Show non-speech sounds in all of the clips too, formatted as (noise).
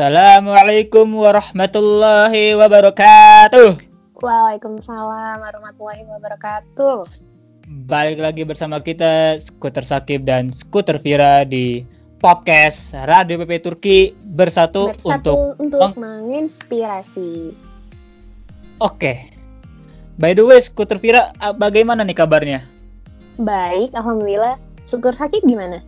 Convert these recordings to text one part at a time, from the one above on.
Assalamualaikum warahmatullahi wabarakatuh. Waalaikumsalam warahmatullahi wabarakatuh Balik lagi bersama kita Skuter Sakib dan Skuter Vira di podcast Radio PP Turki bersatu, Bersatu untuk untuk, menginspirasi Oke. By the way, Skuter Vira bagaimana nih kabarnya? Baik, Alhamdulillah Syukur sakit gimana?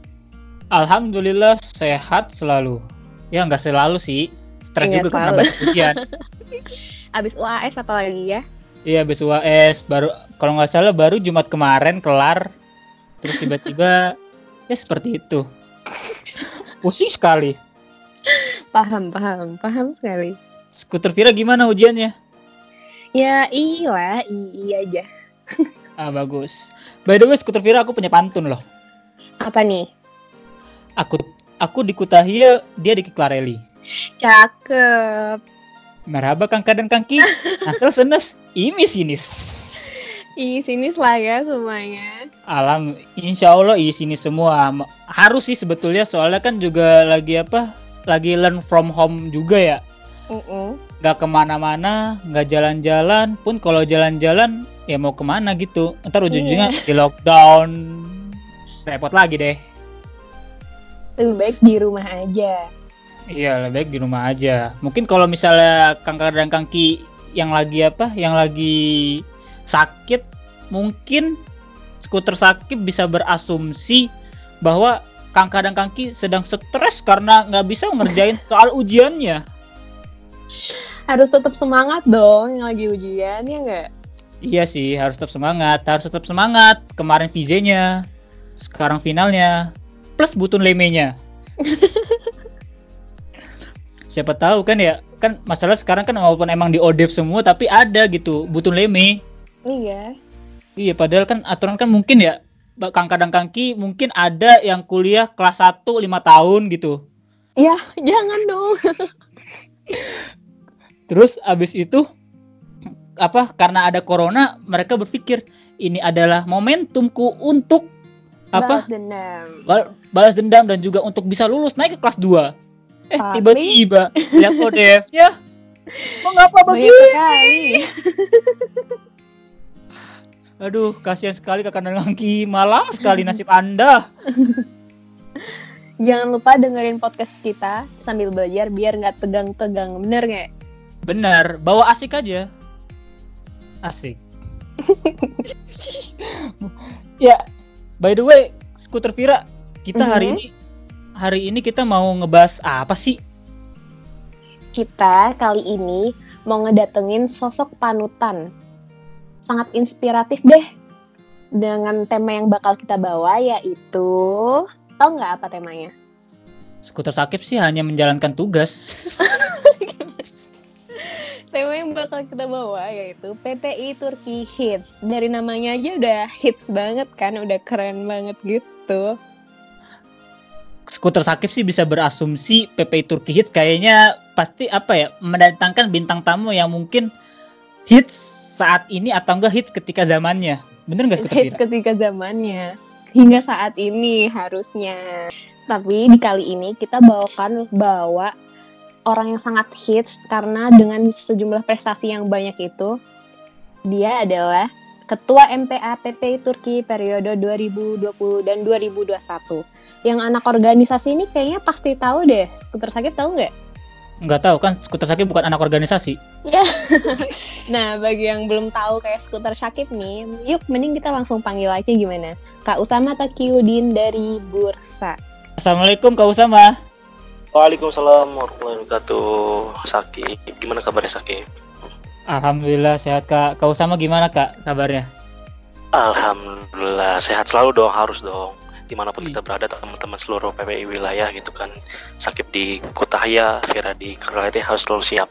Alhamdulillah sehat selalu. Ya nggak selalu sih. Stres Iya, juga karena selalu. banyak ujian. (laughs) Abis UAS apalagi ya? Iya, habis UAS baru kalau nggak salah baru Jumat kemarin kelar. Terus tiba-tiba (laughs) ya seperti itu. Pusing sekali. Paham, paham, paham sekali Skuter Vira gimana ujiannya? Ya iya, iya aja (laughs) Ah bagus. By the way, Skuter Vira aku punya pantun loh. Apa nih? Aku aku di Kutahia, dia di Kiklareli. Cakep Merhaba Kangka dan Kangki. (laughs) Asal senes, ini sinis. Ih, sini lah ya semuanya Alam, insya Allah i sini semua harus sih sebetulnya soalnya kan juga lagi apa? Lagi learn from home juga ya. Uh-uh. Nggak ke mana-mana, nggak jalan-jalan. Pun kalau jalan-jalan ya mau ke mana gitu. Ntar ujung-ujungnya di lockdown. Repot lagi deh. Lebih baik di rumah aja Iya, lebih baik di rumah aja. Mungkin kalau misalnya Kangka dan Kangki yang lagi apa? Yang lagi sakit, mungkin skuter sakit bisa berasumsi bahwa Kangka dan Kangki sedang stres karena nggak bisa ngerjain (laughs) soal ujiannya. harus tetap semangat dong yang lagi ujian ya nggak Iya sih, harus tetap semangat, harus tetap semangat. Kemarin VJ-nya, sekarang finalnya, plus butun lemenya. (laughs) Siapa tahu kan ya, kan masalah sekarang kan walaupun emang di ODEV semua, tapi ada gitu butun leme. iya Iya, padahal kan aturan kan mungkin ya, kadang kangki mungkin ada yang kuliah kelas 1 lima tahun gitu. ya (laughs) jangan dong (laughs) Terus abis itu apa karena ada corona mereka berpikir ini adalah momentumku untuk apa? Balas dendam. Bal- balas dendam dan juga untuk bisa lulus naik ke kelas 2 eh tiba-tiba. Lihat ODF ya. Mengapa sekali. (laughs) Aduh kasihan sekali kakak dan Langki malang sekali nasib anda. (laughs) Jangan lupa dengerin podcast kita sambil belajar biar nggak tegang-tegang. Bener nggak? Benar bawa asik aja. Asik. (laughs) Ya by the way skuter Vira kita hari Mhm. ini hari ini kita mau ngebahas apa sih kita kali ini mau ngedatengin sosok panutan sangat inspiratif deh dengan tema yang bakal kita bawa yaitu tahu nggak apa temanya? Skuter sakit sih hanya menjalankan tugas. (laughs) Tema yang bakal kita bawa yaitu PTI Turki Hits. Dari namanya aja udah hits banget kan, udah keren banget gitu. Skuter sakit sih bisa berasumsi PPI Turki hits kayaknya pasti apa ya mendatangkan bintang tamu yang mungkin hits saat ini atau enggak hits ketika zamannya. Bener nggak skuter Hits ketika zamannya. Hingga saat ini harusnya. Tapi di kali ini kita bawakan bawa orang yang sangat hits karena dengan sejumlah prestasi yang banyak itu dia adalah Ketua MPA PPI Turki periode 2020 dan 2021. Yang anak organisasi ini kayaknya pasti tahu deh. Skuter sakit tahu nggak? Nggak tahu kan skuter sakit bukan anak organisasi. (laughs) Nah, bagi yang belum tahu kayak skuter Syakib nih, yuk mending kita langsung panggil aja gimana? Kak Usama Takiudin dari Bursa. Assalamualaikum Kak Usama. Waalaikumsalam warahmatullahi wabarakatuh. Saki, gimana kabarnya Saki? Alhamdulillah sehat Kak. Kak Usama gimana Kak kabarnya? Alhamdulillah sehat selalu dong, harus dong. Di mana pun Iya. kita berada, teman-teman seluruh PPI wilayah gitu kan. Sakit di Kutahaya, Vera di Kerlade harus selalu siap.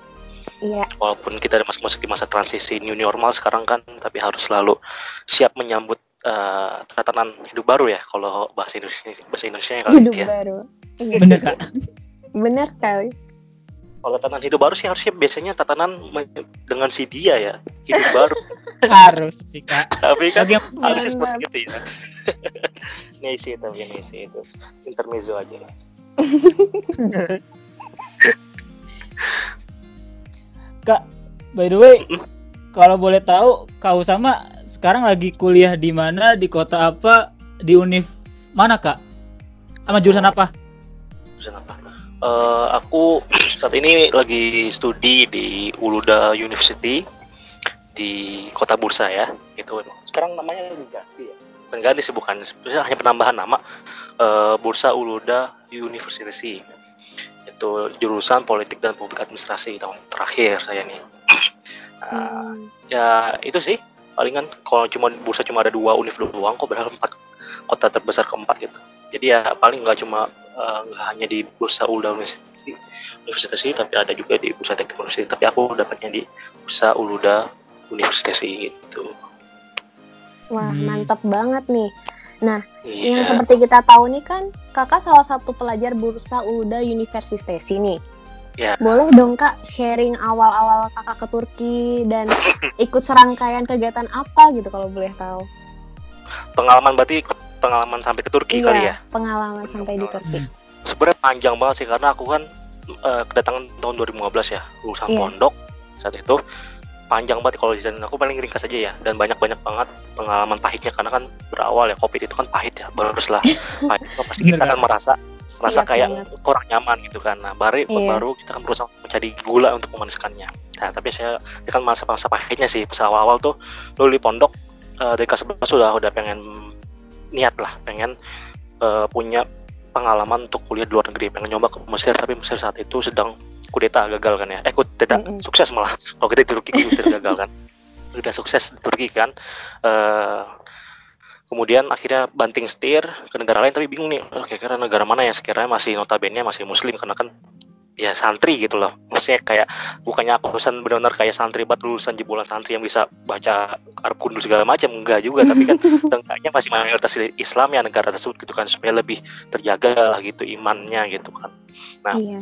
Iya, Walaupun kita masih masuk di masa transisi new normal sekarang kan, tapi harus selalu siap menyambut eh, tatanan hidup baru ya. Kalau bahasa Indonesia, bahasa Indonesia kali hidup ya. baru. Iya, Bener Kak. (laughs) Bener kali. Kalau tatanan hidup baru sih harusnya biasanya tatanan dengan si dia ya, hidup (laughs) baru. Harus sih Kak. tapi kan harusnya seperti itu ya (laughs) Nisi tapi Nisi itu intermezzo aja (laughs) Kak, by the way, kalau boleh tahu Kak Usama sekarang lagi kuliah di mana, di kota apa, di univ mana Kak? Sama jurusan apa? Jurusan apa Eh, aku saat ini lagi studi di Uluda University di kota Bursa ya. Itu sekarang namanya ganti ya? bukan ganti sih bukan. Hanya penambahan nama. Eh, Bursa Uluda University. Itu jurusan politik dan publik administrasi tahun terakhir saya nih. Nah, Hmm. ya itu sih. Palingan kalau cuma bursa cuma ada dua univ doang kok padahal empat kota terbesar keempat gitu. Jadi ya paling nggak cuma eh, nggak hanya di bursa Ulda University Universitas tapi ada juga di bursa teknik university tapi aku dapatnya di bursa Uluda Universitas gitu Wah, Hmm. mantap banget nih. Yang iya seperti kita tahu nih kan, kakak salah satu pelajar Bursa Uluda Universitas nih. Ya. Boleh dong kak sharing awal-awal kakak ke Turki dan (coughs) ikut serangkaian kegiatan apa gitu kalau boleh tahu. pengalaman berarti pengalaman sampai ke Turki kali ya pengalaman sampai di Turki. sebenarnya panjang banget sih karena aku kan eh, kedatangan tahun 2015 ya lulusan Iya. pondok saat itu panjang banget kalau dan aku paling ringkas aja ya dan banyak banyak banget pengalaman pahitnya karena kan berawal ya covid itu kan pahit ya baru setelah (laughs) pahit itu pasti kita Bener, akan merasa merasa Iya, kayak banget. kurang nyaman gitu kan nah baru Iya. baru kita kan berusaha mencari gula untuk memaniskannya nah tapi saya ini kan masa masa pahitnya sih pas awal awal tuh dulu di pondok eh, dari kelas 11 sudah udah pengen niat lah pengen eh, punya pengalaman untuk kuliah di luar negeri pengen nyoba ke Mesir tapi Mesir saat itu sedang kudeta gagal kan ya? Eh kudeta Mm-mm. sukses malah. Kalau kita di Turki Mesir gagal kan? (laughs) Udah sukses di Turki kan? Eh, kemudian akhirnya banting setir ke negara lain tapi bingung nih oh, kira-kira negara mana yang sekiranya masih notabene masih muslim? Karena kan ya santri gitu loh maksudnya kayak bukannya aku lulusan benar-benar kayak santri bat lulusan jebolan santri yang bisa baca Arab kundus segala macam enggak juga tapi kan (laughs) tengahnya masih mayoritas Islam ya negara tersebut gitu kan supaya lebih terjaga lah gitu imannya gitu kan Nah. Iya.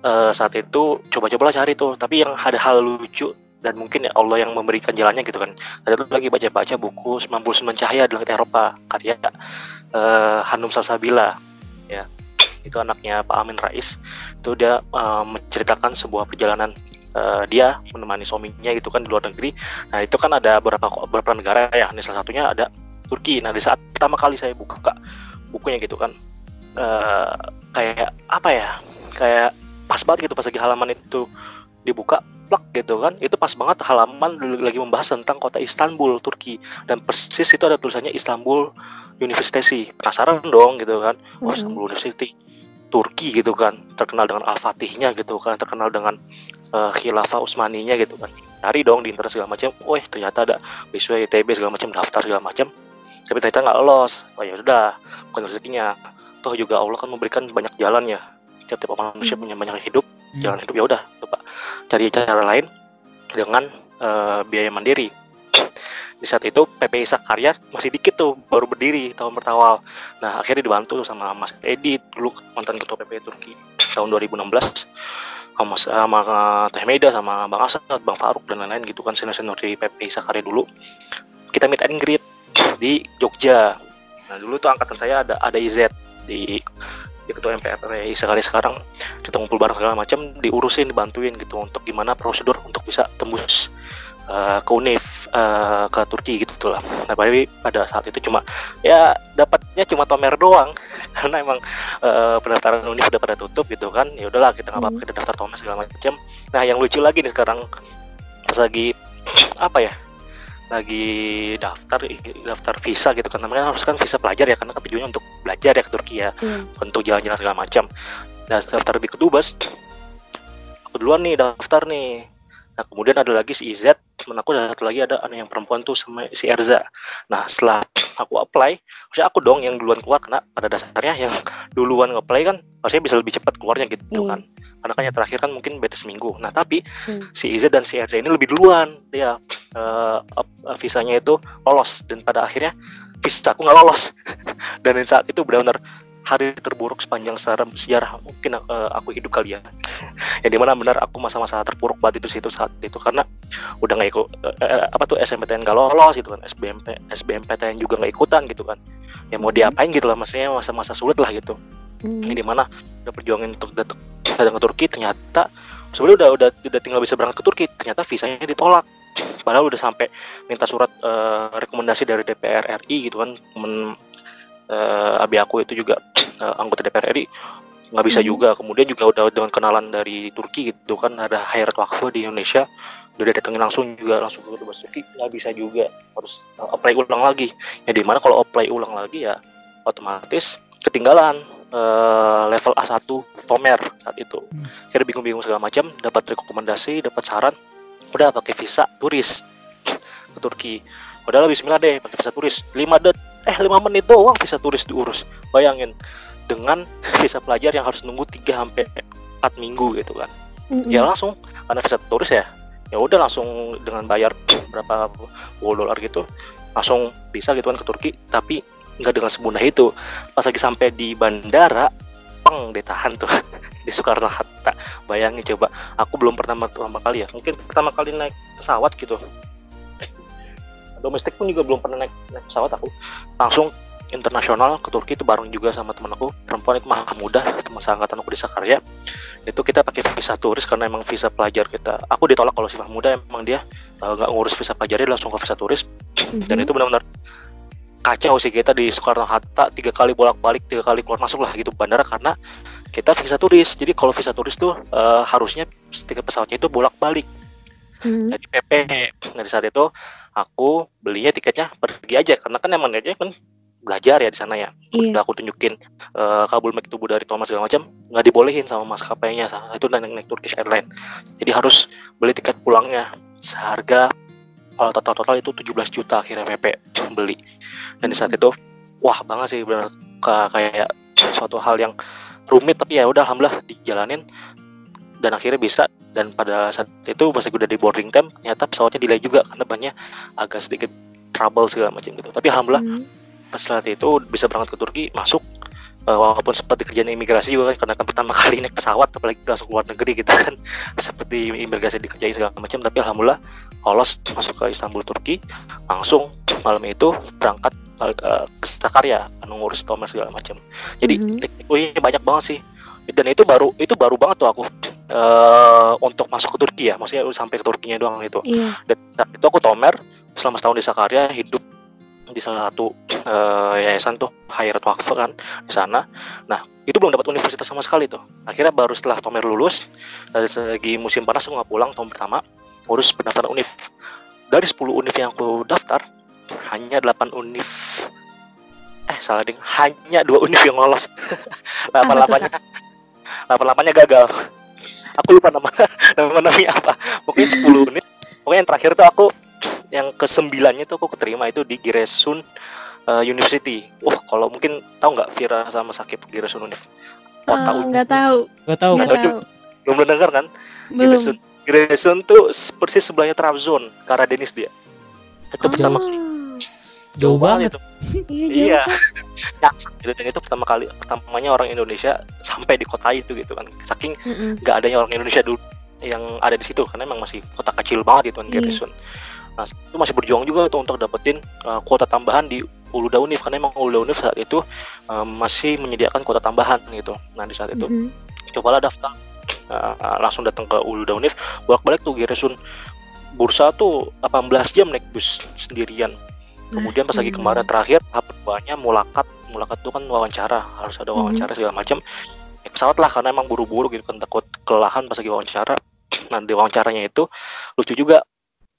Eh, saat itu coba-cobalah cari tuh tapi yang ada hal lucu dan mungkin ya Allah yang memberikan jalannya gitu kan ada lagi baca-baca buku 99 Cahaya di Langit Eropa karya eh, Hanum Salsabila ya itu anaknya Pak Amin Rais. Itu dia eh, menceritakan sebuah perjalanan eh, dia menemani suaminya gitu kan di luar negeri. Nah itu kan ada beberapa beberapa negara ya. Ini salah satunya ada Turki. Nah di saat pertama kali saya buka bukunya gitu kan eh, kayak apa ya kayak pas banget gitu. Pas lagi halaman itu dibuka plak gitu kan. Itu pas banget halaman lagi membahas tentang kota Istanbul Turki. Dan persis itu ada tulisannya Istanbul University. Penasaran dong gitu kan. Oh. Istanbul University Turki gitu kan terkenal dengan Al-Fatihnya gitu kan terkenal dengan uh, khilafah Utsmaninya gitu kan. Cari dong di internet segala macam wah ternyata ada beasiswa ITB segala macam daftar segala macam tapi ternyata nggak lolos. Oh ya udah bukan rezekinya. Toh juga Allah kan memberikan banyak jalan ya. Setiap manusia Hmm. punya banyak hidup Hmm. jalan hidup ya udah coba cari cara lain dengan eh, biaya mandiri di saat itu PPI Sakarya masih dikit tuh baru berdiri tahun pertama nah akhirnya dibantu sama Mas Edi dulu mantan ketua PPI Turki tahun 2016 sama, sama Teh Meda sama Bang Asad, Bang Faruk dan lain-lain gitu kan senior-senior di PPI Sakarya dulu. Kita meet and greet di Jogja. Nah dulu tuh angkatan saya ada ada IZ di ketua MPR PPI Sakarya sekarang kita ngumpul bareng segala macam diurusin dibantuin gitu untuk gimana prosedur untuk bisa tembus uh, ke UNIF uh, ke Turki gitu lah. Nah, tapi pada saat itu cuma ya dapatnya cuma tomer doang (laughs) karena emang uh, pendaftaran UNIF udah pada tutup gitu kan. Ya udahlah kita nggak apa-apa Hmm. kita daftar tomer segala macam. Nah, yang lucu lagi nih sekarang pas lagi (clears throat) apa ya? lagi daftar daftar visa gitu kan namanya harus kan visa pelajar ya karena kan tujuannya untuk belajar ya ke Turki ya Iya. untuk jalan-jalan segala macam. Nah, daftar di kedubes, aku duluan nih daftar nih. Nah, kemudian ada lagi si IZ, temen aku ada satu lagi ada anak yang perempuan tuh sama si Erza. Nah, setelah aku apply, harusnya aku dong yang duluan keluar karena pada dasarnya yang (laughs) duluan nge-apply kan harusnya bisa lebih cepat keluarnya gitu Iya. kan. Karena kan yang terakhir kan mungkin beda seminggu. Nah, tapi Hmm. si IZ dan si Erza ini lebih duluan dia ap- visanya itu lolos dan pada akhirnya visa aku nggak lolos. (laughs) dan saat itu benar-benar hari terburuk sepanjang sejarah, sejarah mungkin eh, aku hidup kali ya. (laughs) Yang di mana benar aku masa-masa terpuruk banget itu situ saat itu. Karena udah nggak ikut eh, apa tuh SMPTN gak lolos gitu kan. SBMP SBMPTN juga nggak ikutan gitu kan. Ya mau diapain gitu lah maksudnya masa-masa sulit lah gitu. Hmm. ini di mana udah perjuangin untuk datang ke Turki ternyata sebenarnya udah udah udah tinggal bisa berangkat ke Turki ternyata visanya ditolak. Padahal udah sampai minta surat eh, rekomendasi dari DPR RI gitu kan temen eh, abi aku itu juga (tsk) eh, anggota DPR RI nggak bisa Hmm. juga. Kemudian juga udah dengan kenalan dari Turki gitu kan ada Hayat Wakfu di Indonesia. Udah datengin langsung juga langsung ke Dubes Turki. Nggak bisa juga harus eh, apply ulang lagi. Ya di mana kalau apply ulang lagi ya otomatis ketinggalan eh, level A1 Tomer saat itu. Hmm. akhirnya bingung-bingung segala macam dapat rekomendasi dapat saran. Udah pakai visa turis ke Turki. Udah Bismillah deh pakai visa turis. 5 det eh 5 menit doang visa turis diurus. Bayangin dengan (laughs) visa pelajar yang harus nunggu 3 sampai 4 minggu gitu kan. Mm-mm. ya langsung karena visa turis ya ya udah langsung dengan bayar (tsk) berapa puluh dolar gitu langsung bisa gitu kan ke Turki tapi nggak dengan semudah itu. Pas lagi sampai di bandara peng ditahan tuh (laughs) di Soekarno Hatta. Bayangin coba aku belum pernah pertama kali ya mungkin pertama kali naik pesawat gitu domestik pun juga belum pernah naik, naik pesawat aku. Langsung internasional ke Turki itu bareng juga sama teman aku. Perempuan itu Mahmudah teman seangkatan aku di Sakarya. Itu kita pakai visa turis karena emang visa pelajar kita. Aku ditolak kalau si Mahmudah emang dia uh, nggak ngurus visa pelajarnya dia langsung ke visa turis. Dan Mhm. itu benar-benar kacau sih kita di Soekarno Hatta tiga kali bolak-balik tiga kali keluar masuk lah gitu bandara karena kita visa turis. Jadi kalau visa turis tuh uh, harusnya tiket pesawatnya itu bolak-balik. Mhm. jadi PP nah di saat itu aku belinya tiketnya pergi aja karena kan emang aja kan belajar ya di sana ya. Iya. udah aku tunjukin eh, kabul make tubuh dari Thomas segala macam nggak dibolehin sama maskapainya itu naik naik Turkish Airlines. Jadi harus beli tiket pulangnya. Seharga kalau total total itu 17 juta akhirnya PP (laughs) beli. Dan di saat itu wah banget sih benar ka- kayak suatu hal yang rumit tapi ya udah alhamdulillah dijalanin dan akhirnya bisa dan pada saat itu pas udah di boarding time ternyata pesawatnya delay juga karena banyak agak sedikit trouble segala macam gitu. Tapi alhamdulillah Mhm. pas saat itu bisa berangkat ke Turki masuk eh, walaupun sempat dikerjain imigrasi juga kan karena kan pertama (laughs) kali naik pesawat apalagi langsung keluar negeri gitu kan (laughs) seperti imigrasi dikerjain segala macam. Tapi alhamdulillah lolos masuk ke Istanbul Turki langsung malam itu berangkat eh, ke Sakarya ngurus Tomer segala macam. Jadi oh ini banyak banget sih dan itu baru itu baru banget tuh aku eh, untuk masuk ke Turki ya maksudnya sampai ke Turkinya doang itu Iya. dan saat itu aku Tomer selama setahun di Sakarya hidup di salah satu eh, yayasan tuh Hayat Wakfu kan di sana. Nah itu belum dapat universitas sama sekali tuh. Akhirnya baru setelah Tomer lulus dari segi musim panas aku nggak pulang tahun pertama urus pendaftaran univ. Dari 10 univ yang aku daftar hanya 8 univ eh salah ding hanya dua univ yang lolos 8 (laughs) Apa tuh, 8 Kak? 88-nya gagal. Aku lupa nama (laughs) nama namanya apa. Pokoknya 10 unit. Pokoknya yang terakhir tuh aku yang ke sembilannya tuh aku keterima itu di Giresun uh, University. Wah, kalau mungkin tahu nggak Vira sama Sakip Giresun Univ? Kota Eh, Uni- nggak tahu, Gak tahu nggak tahu tahu. Belum pernah dengar kan? Belum. Giresun. Giresun tuh persis sebelahnya Trabzon, Kara Denis dia. Itu pertama Oh, kali jauh banget. itu. (laughs) Iya, Iya. (laughs) gitu dan itu pertama kali pertamanya orang Indonesia sampai di kota itu gitu kan. Saking nggak adanya orang Indonesia dulu yang ada di situ karena emang masih kota kecil banget gitu kan Iya. Giresun. Nah, itu masih berjuang juga tuh untuk dapetin uh, kuota tambahan di Uluda Univ karena emang Uluda Univ saat itu uh, masih menyediakan kuota tambahan gitu. Nah, di saat itu Mm-mm. cobalah daftar uh, langsung datang ke Uluda Univ bolak-balik tuh Giresun bursa tuh 18 jam naik bus sendirian kemudian pas lagi Nah, kemarin terakhir tahap keduanya mulakat. Mulakat itu kan wawancara harus ada Mhm. wawancara segala macam naik pesawat lah karena emang buru-buru gitu kan takut kelelahan pas lagi wawancara. (clears throat) Nah di wawancaranya itu lucu juga.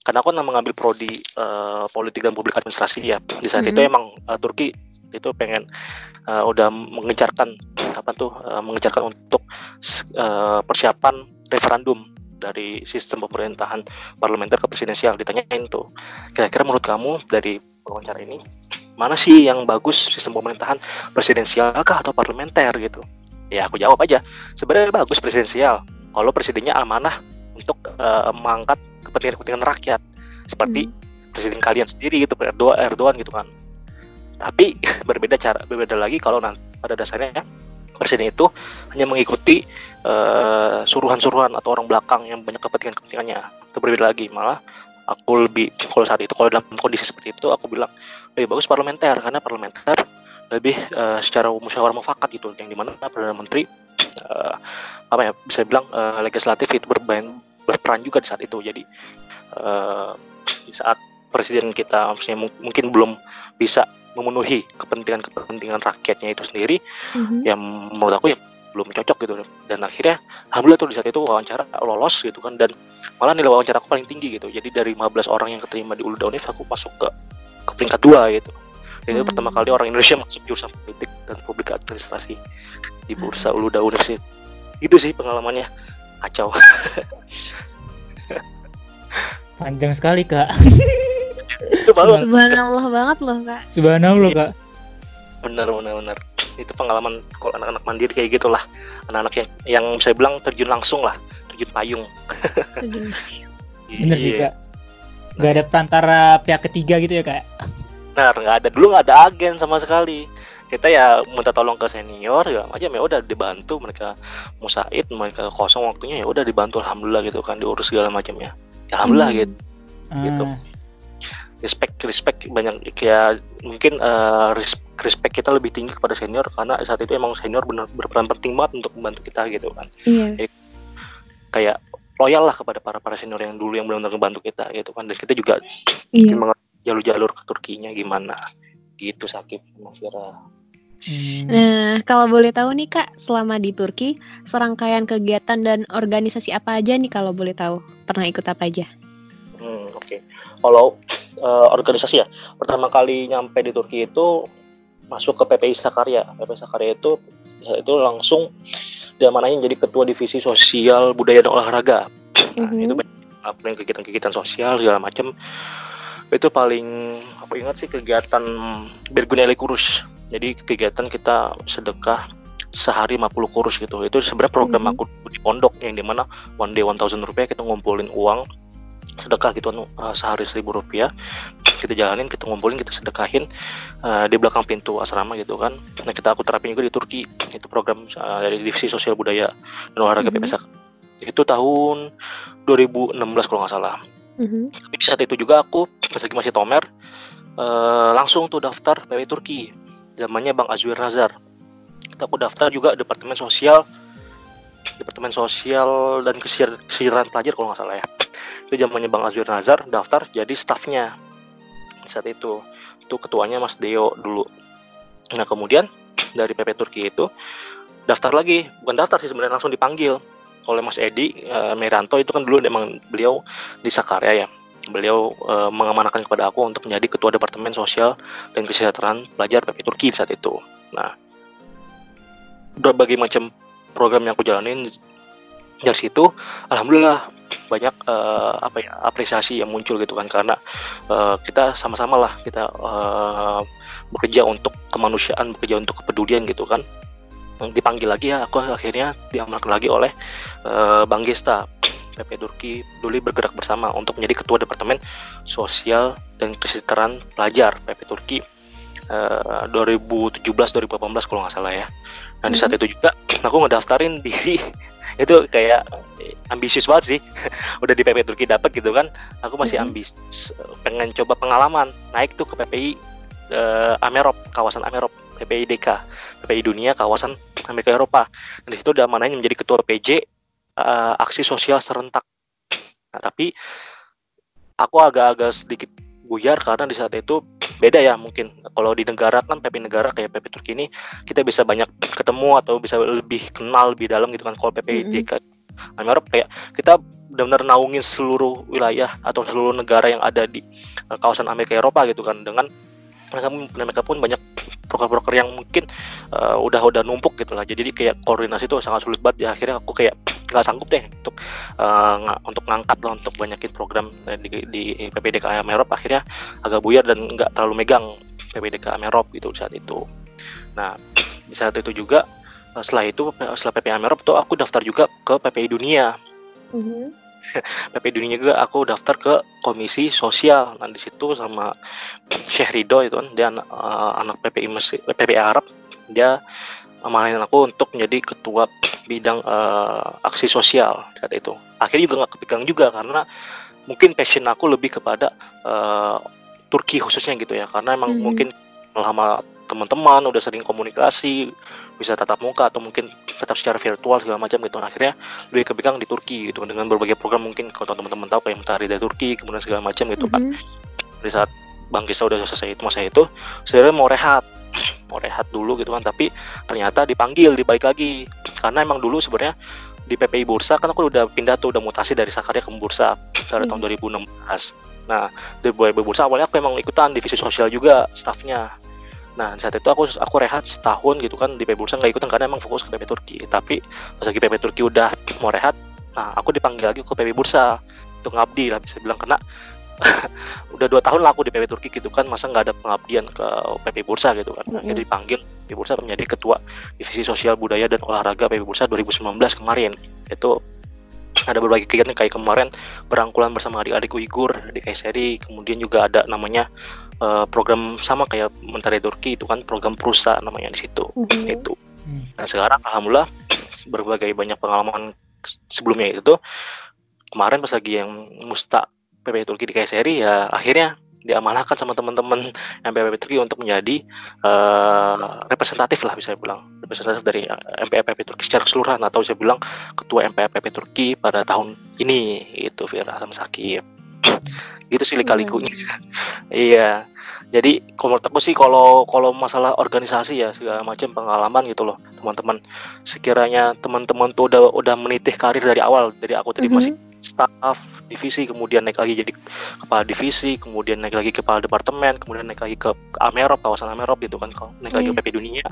Karena aku memang mengambil prodi eh, politik dan publik administrasi ya. Di saat itu Mhm. emang eh, Turki itu pengen eh, udah mengejarkan apa tuh eh, mengejarkan untuk eh, persiapan referendum dari sistem pemerintahan parlementer ke presidensial. Ditanyain tuh kira-kira menurut kamu dari wawancara ini mana sih yang bagus sistem pemerintahan presidensial kah atau parlementer gitu? Ya aku jawab aja. Sebenarnya bagus presidensial kalau presidennya amanah untuk eh, mengangkat kepentingan-kepentingan rakyat. Seperti presiden kalian sendiri gitu Erdogan, Erdogan gitu kan. Tapi (laughs) berbeda cara berbeda lagi kalau nanti pada dasarnya presiden itu hanya mengikuti eh, suruhan-suruhan atau orang belakang yang banyak kepentingan-kepentingannya. Itu berbeda lagi malah aku lebih kalau saat itu kalau dalam kondisi seperti itu aku bilang lebih bagus parlementer karena parlementer lebih eh, secara musyawarah mufakat gitu yang di mana perdana menteri eh, apa ya bisa bilang eh, legislatif itu bermain berperan juga di saat itu jadi eh, di saat presiden kita maksudnya mung- mungkin belum bisa memenuhi kepentingan-kepentingan rakyatnya itu sendiri Mhm. yang menurut aku ya belum cocok gitu. Dan akhirnya alhamdulillah tuh di saat itu wawancara lolos gitu kan. Dan malah nilai wawancara aku paling tinggi gitu. Jadi dari 15 orang yang keterima di Uluda Univ aku masuk ke ke peringkat dua gitu. Dan itu Hmm. pertama kali orang Indonesia masuk jurusan politik dan publik administrasi di bursa Uluda University itu sih pengalamannya. Kacau. Panjang sekali kak. itu baru Subhanallah banget loh kak. Subhanallah kak. Bener bener bener itu pengalaman kalau anak-anak mandiri kayak gitulah anak-anak yang yang saya bilang terjun langsung lah terjun payung Terjun. (laughs) Bener sih Iya. kak. Gak ada perantara pihak ketiga gitu ya kak. Benar, nggak ada dulu nggak ada agen sama sekali. Kita ya minta tolong ke senior ya aja ya udah dibantu mereka musaid mereka kosong waktunya ya udah dibantu alhamdulillah gitu kan diurus segala macamnya. Ya, alhamdulillah Hmm. gitu. Gitu. Respect respect banyak kayak mungkin eh, res- respect kita lebih tinggi kepada senior karena saat itu emang senior benar berperan penting banget untuk membantu kita gitu kan. Iya. Kayak loyal lah kepada para para senior yang dulu yang benar-benar membantu kita gitu kan dan kita juga Iya. mengerti jalur-jalur ke Turkinya gimana gitu sakit Mas Fira. hmm. Nah, kalau boleh tahu nih Kak, selama di Turki, serangkaian kegiatan dan organisasi apa aja nih kalau boleh tahu? Pernah ikut apa aja? Hmm, oke. Kalau eh, organisasi ya, pertama kali nyampe di Turki itu masuk ke PPI Sakarya. PPI Sakarya itu itu langsung diamanahin jadi ketua divisi sosial budaya dan olahraga. Nah, Mhm. itu banyak ngelakuin kegiatan-kegiatan sosial segala macam. Itu paling aku ingat sih kegiatan Berguneli Kurus. Jadi kegiatan kita sedekah sehari 50 kurus gitu. Itu sebenarnya program Mhm. aku di pondok yang di mana one day 1000 rupiah kita ngumpulin uang sedekah gitu uh, sehari seribu rupiah. Kita jalanin kita ngumpulin kita sedekahin uh, di belakang pintu asrama gitu kan. Nah kita aku terapin juga di Turki. Itu program uh, dari divisi sosial budaya dan olahraga Mhm. PPSA itu tahun 2016 kalau nggak salah. Mhm. tapi di saat itu juga aku pas lagi masih tomer eh, langsung tuh daftar PW Turki. Zamannya Bang Azwir Nazar Kita aku daftar juga departemen sosial departemen sosial dan kesejahteraan pelajar kalau nggak salah ya itu zamannya Bang Azwir Nazar daftar jadi stafnya di saat itu itu ketuanya Mas Deo dulu. Nah kemudian dari PP Turki itu daftar lagi. Bukan daftar sih sebenarnya langsung dipanggil oleh Mas Edi eh, Meranto. Itu kan dulu emang beliau di Sakarya ya. Beliau eh, mengamanahkan kepada aku untuk menjadi ketua departemen sosial dan kesejahteraan pelajar PP Turki saat itu. Nah berbagai macam program yang aku jalanin dari situ alhamdulillah banyak eh, apa ya apresiasi yang muncul gitu kan. Karena eh, kita sama-sama lah kita eh, bekerja untuk kemanusiaan bekerja untuk kepedulian gitu kan. Dipanggil lagi ya aku akhirnya diamankan lagi oleh eh, Bang Gesta. PP Turki dulu bergerak bersama untuk menjadi ketua departemen sosial dan kesejahteraan pelajar PP Turki eh, 2017 2018 kalau nggak salah ya. Nah di saat itu juga (clears throat) aku ngedaftarin diri itu kayak eh, ambisius banget sih. (laughs) Udah di PP Turki dapat gitu kan aku masih ambis pengen coba pengalaman. Naik tuh ke PPI eh, Amerop kawasan Amerop PPI DK PPI Dunia kawasan Amerika Eropa. Dan di situ udah manain menjadi ketua PJ eh, aksi sosial serentak. Nah tapi aku agak-agak sedikit buyar karena di saat itu beda ya mungkin. Kalau di negara kan PP negara kayak PP Turki ini kita bisa banyak ketemu atau bisa lebih kenal lebih dalam gitu kan. Kalau PP Mhm. DK Amerop kayak kita benar-benar naungin seluruh wilayah atau seluruh negara yang ada di eh, kawasan Amerika Eropa gitu kan. Dengan mereka mereka pun banyak broker-broker yang mungkin eh, udah udah numpuk gitu lah. Jadi kayak koordinasi itu sangat sulit banget. Ya akhirnya aku kayak nggak sanggup deh untuk nga- untuk ngangkat lah untuk banyakin program eh, di, di PPDK Amerop akhirnya agak buyar dan nggak terlalu megang PPDK Amerop gitu di saat itu. Nah (clears throat) di saat itu juga eh, setelah itu setelah PPI Amerop tuh aku daftar juga ke PPI Dunia. (laughs) Mhm. PPI Dunia juga aku daftar ke komisi sosial. Nah di situ sama (clears throat) Syekh Ridho itu kan dia anak, eh, anak PPI Mesir, PPI Arab. Dia amanahin aku untuk menjadi ketua bidang eh, aksi sosial saat itu. Akhirnya juga nggak kepegang juga karena mungkin passion aku lebih kepada eh, Turki khususnya gitu ya. Karena emang Mhm. mungkin lama teman-teman udah sering komunikasi bisa tatap muka atau mungkin tetap secara virtual segala macam gitu. Akhirnya lebih kepegang di Turki gitu. Dengan berbagai program mungkin kalau teman-teman tahu kayak Mentari dari Turki kemudian segala macam gitu kan. Mhm. di saat Bang Kisa udah selesai itu masa itu sebenarnya mau rehat. (clears throat) Mau rehat dulu gitu kan tapi ternyata dipanggil dibalik lagi. Karena emang dulu sebenarnya di PPI Bursa kan aku udah pindah tuh udah mutasi dari Sakarya ke Bursa pada tahun 2016 nah di PPI Bursa awalnya aku emang ikutan divisi sosial juga staffnya. Nah saat itu aku aku rehat setahun gitu kan di PPI Bursa nggak ikutan karena emang fokus ke PPI Turki. Tapi pas lagi PPI Turki udah mau rehat nah aku dipanggil lagi ke PPI Bursa. Untuk ngabdi lah bisa bilang karena (laughs) udah dua tahun lah aku di PP Turki gitu kan masa nggak ada pengabdian ke PP Bursa gitu kan. Jadi dipanggil PP Bursa menjadi ketua divisi sosial budaya dan olahraga PP Bursa 2019 kemarin. Itu ada berbagai kegiatan kayak kemarin berangkulan bersama adik-adik Uighur di KSRI kemudian juga ada namanya eh, program sama kayak Menteri Turki itu kan program Prusa namanya di situ. Mhm. itu. Hmm. Nah sekarang alhamdulillah (clears throat) berbagai banyak pengalaman sebelumnya itu. Kemarin pas lagi yang musta PP Turki di KSRI ya akhirnya diamanahkan sama teman-teman yang PP Turki untuk menjadi eh, representatif lah bisa bilang representatif dari MPR PP Turki secara keseluruhan atau bisa bilang ketua MPR PP Turki pada tahun ini itu Vira sama Sakib. Gitu sih lika-likunya (laughs) iya. Jadi kalau menurut aku sih kalau kalau masalah organisasi ya segala macam pengalaman gitu loh teman-teman. Sekiranya teman-teman tuh udah udah menitih karir dari awal dari aku tadi Mhm. masih staff divisi kemudian naik lagi jadi kepala divisi kemudian naik lagi kepala departemen kemudian naik lagi ke Amerop kawasan Amerop gitu kan kalau naik lagi Iya. ke PP Dunia.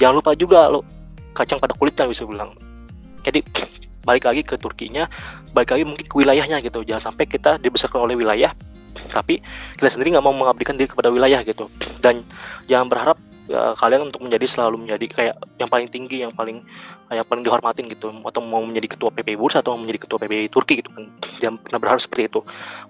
Jangan lupa juga lo kacang pada kulitnya bisa bilang. Jadi balik lagi ke Turkinya balik lagi mungkin ke wilayahnya gitu. Jangan sampai kita dibesarkan oleh wilayah tapi kita sendiri nggak mau mengabdikan diri kepada wilayah gitu. Dan jangan berharap ya, kalian untuk menjadi selalu menjadi kayak yang paling tinggi yang paling yang paling dihormatin gitu. Atau mau menjadi ketua PPI Bursa atau mau menjadi ketua PPI Turki gitu kan. Jangan pernah berharap seperti itu.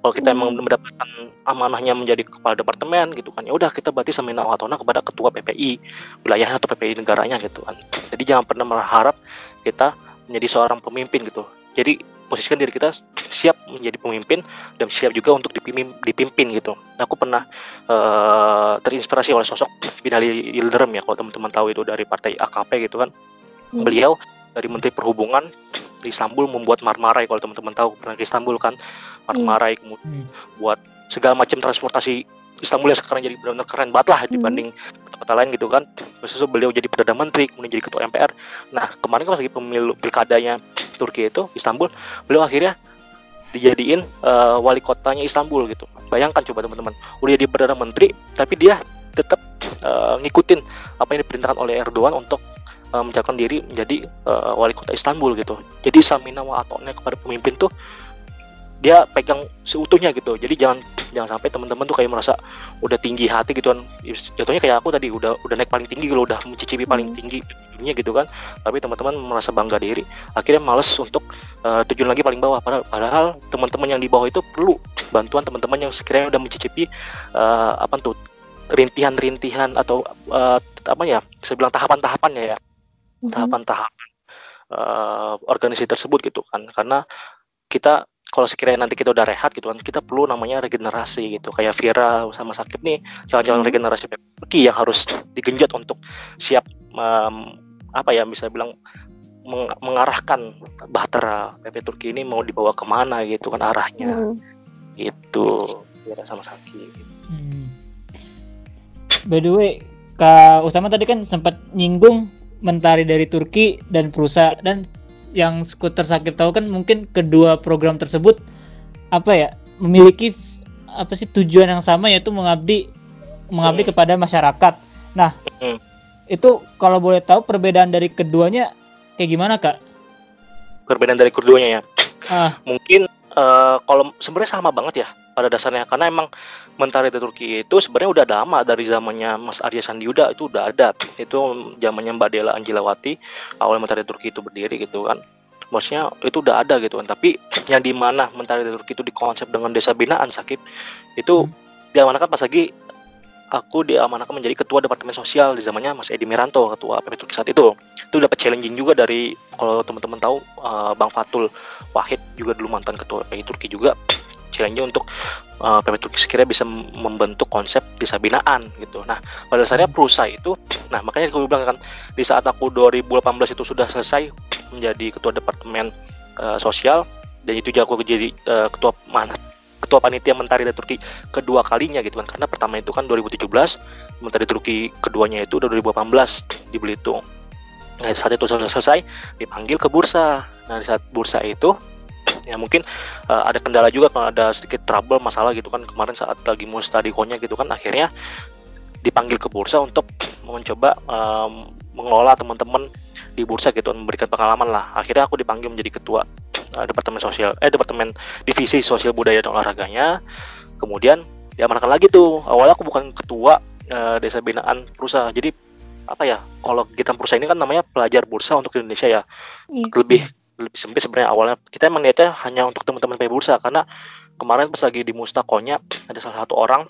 Kalau kita Hmm. mendapatkan amanahnya menjadi kepala departemen gitu kan ya udah kita berarti semina watona kepada ketua PPI wilayahnya atau PPI negaranya gitu kan. Jadi jangan pernah berharap kita menjadi seorang pemimpin gitu. Jadi posisikan diri kita siap menjadi pemimpin dan siap juga untuk dipimpin, dipimpin gitu. Aku pernah eh, terinspirasi oleh sosok Binali Yildirim ya kalau teman-teman tahu itu dari partai AKP gitu kan. Hmm. Beliau dari Menteri Perhubungan di Istanbul membuat Marmaray kalau teman-teman tahu pernah ke Istanbul kan Marmaray kemudian Hmm. buat segala macam transportasi Istanbul yang sekarang jadi benar-benar keren banget lah dibanding kota-kota lain gitu kan. Terus itu beliau jadi perdana menteri, kemudian jadi ketua MPR. Nah kemarin kan pas lagi pemilu pilkadanya Turki itu Istanbul, beliau akhirnya dijadiin eh, wali kotanya Istanbul gitu. Bayangkan coba teman-teman, udah jadi perdana menteri, tapi dia tetap eh, ngikutin apa yang diperintahkan oleh Erdogan untuk uh, mencalonkan diri menjadi uh, wali kota Istanbul gitu. Jadi Samina wa atoknya kepada pemimpin tuh dia pegang seutuhnya gitu. Jadi jangan jangan sampai teman-teman tuh kayak merasa udah tinggi hati gitu kan. Jatuhnya kayak aku tadi udah udah naik paling tinggi gitu, udah mencicipi paling Hmm. tinggi dunia gitu kan. Tapi teman-teman merasa bangga diri, akhirnya males untuk uh, tujuan lagi paling bawah. Padahal, padahal teman-teman yang di bawah itu perlu bantuan teman-teman yang sekiranya udah mencicipi uh, apa tuh rintihan-rintihan atau uh, apa ya, bisa bilang tahapan-tahapannya ya Mhm. tahapan-tahapan eh, organisasi tersebut gitu kan karena kita kalau sekiranya nanti kita udah rehat gitu kan kita perlu namanya regenerasi gitu kayak Vira sama Sakit nih jalan-jalan Mhm. regenerasi PPTurki yang harus digenjot untuk siap em, apa ya bisa bilang meng- mengarahkan bahtera PP Turki ini mau dibawa ke mana gitu kan arahnya Hmm. itu Vira sama Sakit Hmm. By the way, Kak Usama tadi kan sempat nyinggung mentari dari Turki dan Prusa dan yang skuter sakit tahu kan mungkin kedua program tersebut apa ya memiliki apa sih tujuan yang sama yaitu mengabdi mengabdi Hmm. kepada masyarakat. Nah, Hmm. itu kalau boleh tahu perbedaan dari keduanya kayak gimana kak? perbedaan dari keduanya ya Ah, mungkin eh, kalau sebenarnya sama banget ya pada dasarnya. Karena emang mentari dari Turki itu sebenarnya udah lama dari zamannya Mas Arya Sandiuda itu udah ada. Itu zamannya Mbak Dela Anjilawati awal mentari Turki itu berdiri gitu kan. Maksudnya itu udah ada gitu kan. Tapi (clears throat) yang di mana mentari dari Turki itu dikonsep dengan desa binaan sakit itu Hmm. diamanakan pas lagi aku diamanahkan menjadi ketua departemen sosial di zamannya Mas Edi Miranto ketua PP Turki saat itu. Itu dapat challenging juga dari kalau teman-teman tahu eh, Bang Fatul Wahid juga dulu mantan ketua PI Turki juga challenge untuk uh, PP Turki sekiranya bisa membentuk konsep desa binaan gitu. Nah, pada dasarnya Prusa itu, nah makanya aku bilang kan di saat aku 2018 itu sudah selesai menjadi ketua departemen uh, sosial dan itu juga aku jadi uh, ketua mana ketua panitia mentari dari Turki kedua kalinya gitu kan. Karena pertama itu kan 2017 mentari Turki keduanya itu udah 2018 di Belitung. Nah saat itu selesai dipanggil ke bursa. Nah di saat bursa itu ya mungkin uh, ada kendala juga kalau ada sedikit trouble masalah gitu kan kemarin saat lagi mustadikonya gitu kan akhirnya dipanggil ke bursa untuk mencoba um, mengelola teman-teman di bursa gitu memberikan pengalaman lah. Akhirnya aku dipanggil menjadi ketua uh, departemen sosial eh departemen divisi sosial budaya dan olahraganya. Kemudian diamankan lagi tuh. Awalnya aku bukan ketua uh, desa binaan bursa. Jadi apa ya kalau kita bursa ini kan namanya pelajar bursa untuk Indonesia ya. Iya. lebih lebih sempit sebenarnya awalnya. Kita emang niatnya hanya untuk teman-teman PB Bursa karena kemarin pas lagi di Mustakonya ada salah satu orang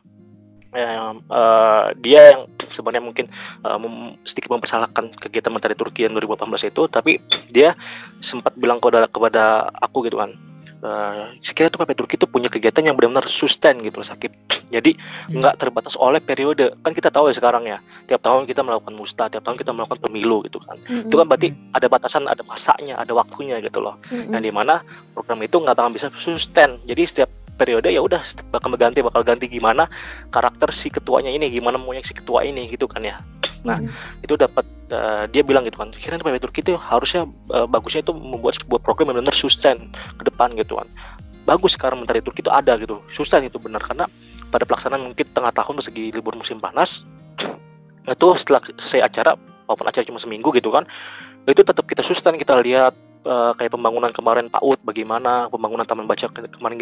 yang eh, dia yang sebenarnya mungkin mem- sedikit mempersalahkan kegiatan menteri Turki yang 2018 itu tapi dia sempat bilang kepada kepada aku gitu kan eh, sekiranya tuh PP Turki itu punya kegiatan yang benar-benar sustain gitu loh sakit jadi Hmm. nggak terbatas oleh periode. Kan kita tahu ya sekarang ya tiap tahun kita melakukan musta tiap tahun kita melakukan pemilu gitu kan. Itu kan berarti ada batasan ada masanya ada waktunya gitu loh. Mm-mm. yang di mana program itu nggak bakal bisa sustain. Jadi setiap periode ya udah bakal ganti bakal ganti gimana karakter si ketuanya ini gimana maunya si ketua ini gitu kan ya nah Mm-mm. itu dapat eh, dia bilang gitu kan kira PB Turki itu harusnya eh, bagusnya itu membuat sebuah program yang benar sustain ke depan gitu kan bagus sekarang menteri Turki itu ada gitu sustain itu benar karena pada pelaksanaan mungkin tengah tahun pas lagi libur musim panas itu setelah selesai acara walaupun acara cuma seminggu gitu kan itu tetap kita sustain kita lihat eh, kayak pembangunan kemarin PAUD bagaimana pembangunan taman baca ke- kemarin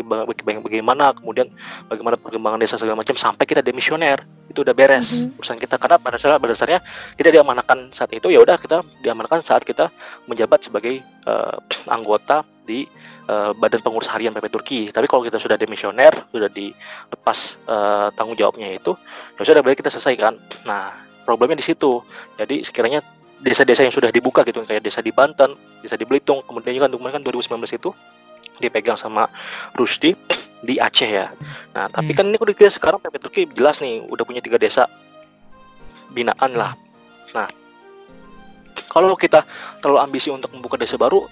bagaimana kemudian bagaimana perkembangan desa segala macam sampai kita demisioner itu udah beres Mhm. urusan kita karena pada dasarnya, pada dasarnya kita diamanahkan saat itu ya udah kita diamanahkan saat kita menjabat sebagai eh, (clears throat) anggota di eh, Badan Pengurus Harian PP Turki. Tapi kalau kita sudah demisioner, sudah dilepas eh, tanggung jawabnya itu, ya sudah berarti kita selesaikan. Nah, problemnya di situ. Jadi sekiranya desa-desa yang sudah dibuka gitu kayak desa di Banten, desa di Belitung, kemudian juga kemarin kan 2019 itu dipegang sama Rusdi di Aceh ya. Nah, tapi Hmm. kan ini udah sekarang PP Turki jelas nih udah punya tiga desa binaan lah. Nah, kalau kita terlalu ambisi untuk membuka desa baru,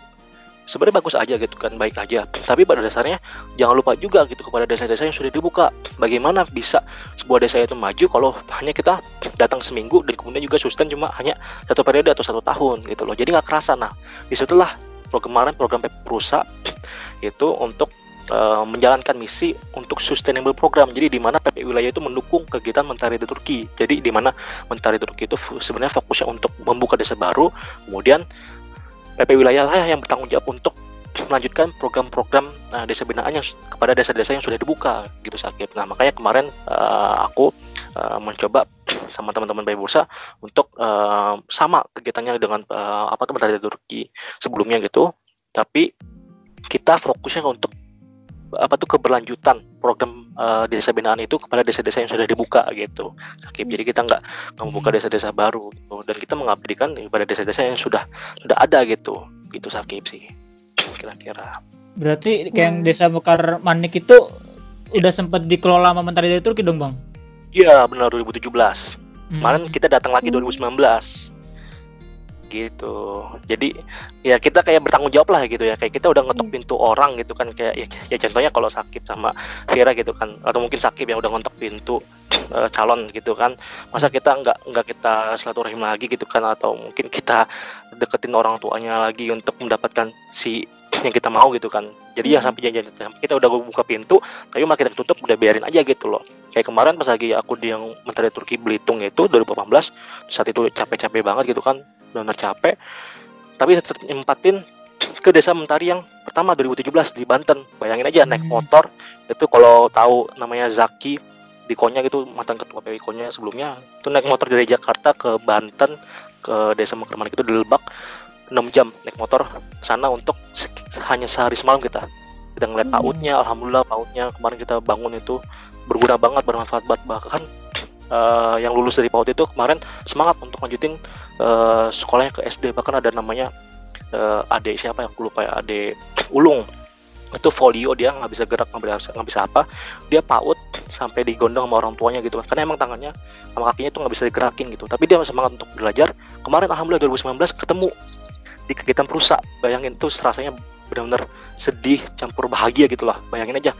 sebenarnya bagus aja gitu kan, baik aja. Tapi pada dasarnya jangan lupa juga gitu kepada desa-desa yang sudah dibuka. Bagaimana bisa sebuah desa itu maju kalau hanya kita datang seminggu dan kemudian juga sustain cuma hanya satu periode atau satu tahun gitu loh. Jadi nggak kerasa. Nah, di situlah kemarin program Prusa itu untuk eh, menjalankan misi untuk sustainable program. Jadi di mana PP wilayah itu mendukung kegiatan Mentari di Turki. Jadi di mana Mentari Turki itu sebenarnya fokusnya untuk membuka desa baru, kemudian PP wilayah lah yang bertanggung jawab untuk melanjutkan program-program eh, desa binaan yang kepada desa-desa yang sudah dibuka gitu sakit. Nah makanya kemarin eh, aku eh, mencoba sama teman-teman Bayi Bursa untuk eh, sama kegiatannya dengan eh, apa tuh Mentari Turki sebelumnya gitu, tapi kita fokusnya untuk apa tuh keberlanjutan program eh, desa binaan itu kepada desa-desa yang sudah dibuka gitu. Sakit. Jadi kita nggak nggak membuka desa-desa baru gitu. dan kita mengabdikan pada desa-desa yang sudah sudah ada gitu. Gitu Sakib sih kira-kira. Berarti kayak yang Hmm. desa Mekar Manik itu udah sempat dikelola sama Mentari dari Turki dong bang? Iya benar 2017. Hmm. Kemarin kita datang lagi Hmm. 2019. Gitu. Jadi ya kita kayak bertanggung jawab lah gitu ya. Kayak kita udah ngetok Hmm. pintu orang gitu kan kayak ya, ya contohnya kalau Sakib sama Vira gitu kan atau mungkin Sakib yang udah ngetok pintu (tsk) eh, calon gitu kan. Masa kita nggak nggak kita silaturahim lagi gitu kan atau mungkin kita deketin orang tuanya lagi untuk mendapatkan si (tsk) yang kita mau gitu kan. Jadi ya Hmm. sampai janjian kita udah buka pintu tapi malah kita tutup udah biarin aja gitu loh. Kayak kemarin pas lagi aku di yang Menteri Turki Belitung itu 2018 saat itu capek-capek banget gitu kan benar capek tapi tetap nyempatin ke desa Mentari yang pertama 2017 di Banten bayangin aja naik Hmm. motor itu kalau tahu namanya Zaki di Konya gitu mantan ketua PWI Konya sebelumnya itu naik motor dari Jakarta ke Banten ke desa Mekerman itu di Lebak 6 jam naik motor sana untuk hanya sehari semalam kita kita ngeliat Hmm. pautnya alhamdulillah pautnya kemarin kita bangun itu berguna banget bermanfaat banget. Bahkan eh, yang lulus dari PAUD itu kemarin semangat untuk lanjutin eh, sekolahnya ke SD bahkan ada namanya eh, adik siapa ya aku lupa ya adik ulung. Itu folio dia nggak bisa gerak nggak bisa nggak bisa apa. Dia PAUD sampai digondong sama orang tuanya gitu kan karena emang tangannya sama kakinya itu nggak bisa digerakin gitu. Tapi dia semangat untuk belajar. Kemarin alhamdulillah 2019 ketemu di kegiatan perusak. Bayangin tuh rasanya benar-benar sedih campur bahagia gitu lah. Bayangin aja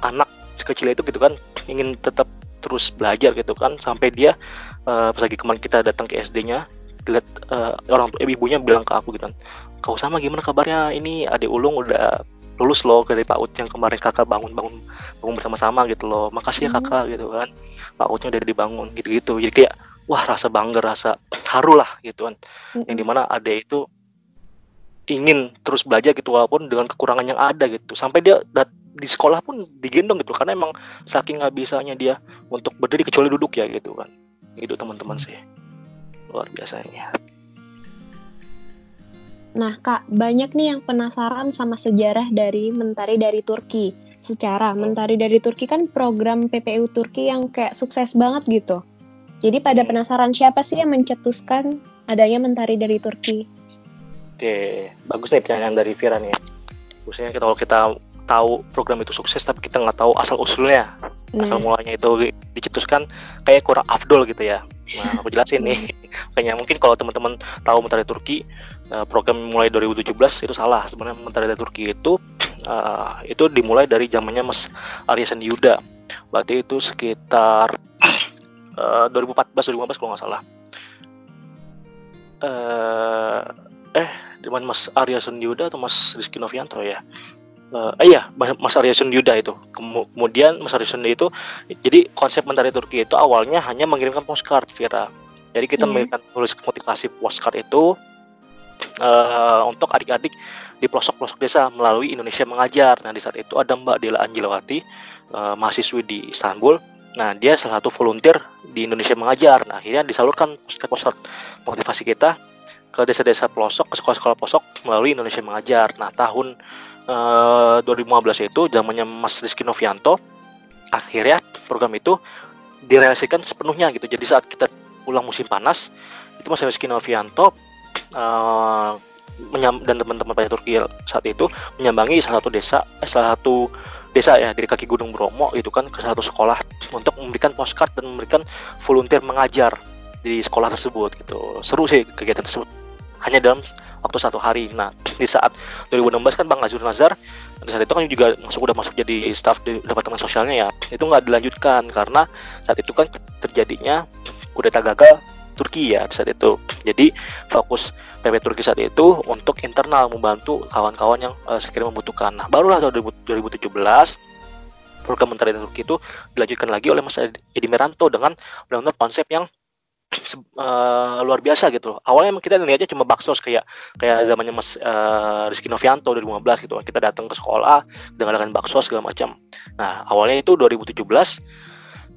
anak sekecil itu gitu kan ingin tetap terus belajar gitu kan sampai dia eh, pas lagi kemarin kita datang ke SD-nya lihat eh, orang tua- ibunya bilang ke aku gitu kan kau sama gimana kabarnya? Ini adik ulung udah lulus loh dari PAUD yang kemarin kakak bangun bangun bangun bersama-sama gitu loh. Makasih ya Hmm. kakak gitu kan. PAUD-nya udah dibangun gitu-gitu. Jadi kayak wah rasa bangga rasa haru lah gitu kan. Yang di mana adik itu ingin terus belajar gitu walaupun dengan kekurangan yang ada gitu sampai dia dat- di sekolah pun digendong gitu karena emang saking nggak bisanya dia untuk berdiri kecuali duduk ya gitu kan itu teman-teman sih luar biasanya Nah, Kak, banyak nih yang penasaran sama sejarah dari Mentari dari Turki. Secara Mentari dari Turki kan program PPU Turki yang kayak sukses banget gitu. Jadi pada Hmm. penasaran siapa sih yang mencetuskan adanya Mentari dari Turki? Oke bagus nih pertanyaan dari Vira nih. Khususnya kita- kalau kita tahu program itu sukses tapi kita nggak tahu asal usulnya asal Nah, mulanya itu di- dicetuskan kayak kurang afdol gitu ya. Nah aku jelasin nih. (laughs) Makanya mungkin kalau teman-teman tahu Mentari Turki eh, program mulai 2017 itu salah. Sebenarnya Mentari Turki itu eh, itu dimulai dari zamannya Mas Arya Yuda. Berarti itu sekitar eh, 2014 2015 kalau nggak salah. Eh eh dengan Mas Arya Sendiyuda atau Mas Rizky Novianto ya Eh, eh, iya Mas, Mas Arya Sendiyuda itu Kemu- kemudian Mas Arya Sendiyuda itu jadi konsep Mentari Turki itu awalnya hanya mengirimkan postcard Vira jadi kita Iya. mengirimkan tulis motivasi postcard itu eh, untuk adik-adik di pelosok-pelosok desa melalui Indonesia Mengajar. Nah di saat itu ada Mbak Dela Anjilawati, eh, mahasiswi di Istanbul. Nah dia salah satu volunteer di Indonesia Mengajar. Nah akhirnya disalurkan postcard motivasi kita ke desa-desa pelosok, ke sekolah-sekolah pelosok melalui Indonesia Mengajar. Nah tahun eh, 2015 itu zamannya Mas Rizky Novianto, akhirnya program itu direalisasikan sepenuhnya gitu. Jadi saat kita pulang musim panas, itu Mas Rizky Novianto eh, dan teman-teman pada Turki saat itu menyambangi salah satu desa, eh, salah satu desa ya di kaki Gunung Bromo itu kan ke satu sekolah untuk memberikan postcard dan memberikan volunteer mengajar di sekolah tersebut gitu. Seru sih kegiatan tersebut. Hanya dalam waktu satu hari. Nah, di saat 2016 kan Bang Azur Nazar di saat itu kan juga masuk udah masuk jadi staff di departemen sosialnya ya. Itu nggak dilanjutkan karena saat itu kan terjadinya kudeta gagal Turki ya saat itu. Jadi fokus PP Turki saat itu untuk internal membantu kawan-kawan yang uh, sekiranya membutuhkan. Nah, barulah tahun 2017 program Menteri Turki itu dilanjutkan lagi oleh Mas Edi Meranto dengan benar-benar konsep yang uh, luar biasa gitu. Awalnya kita lihatnya cuma baksos kayak kayak zamannya Mas uh, Rizky Novianto 2015 gitu. Kita datang ke sekolah dengan dengan baksos segala macam. Nah, awalnya itu 2017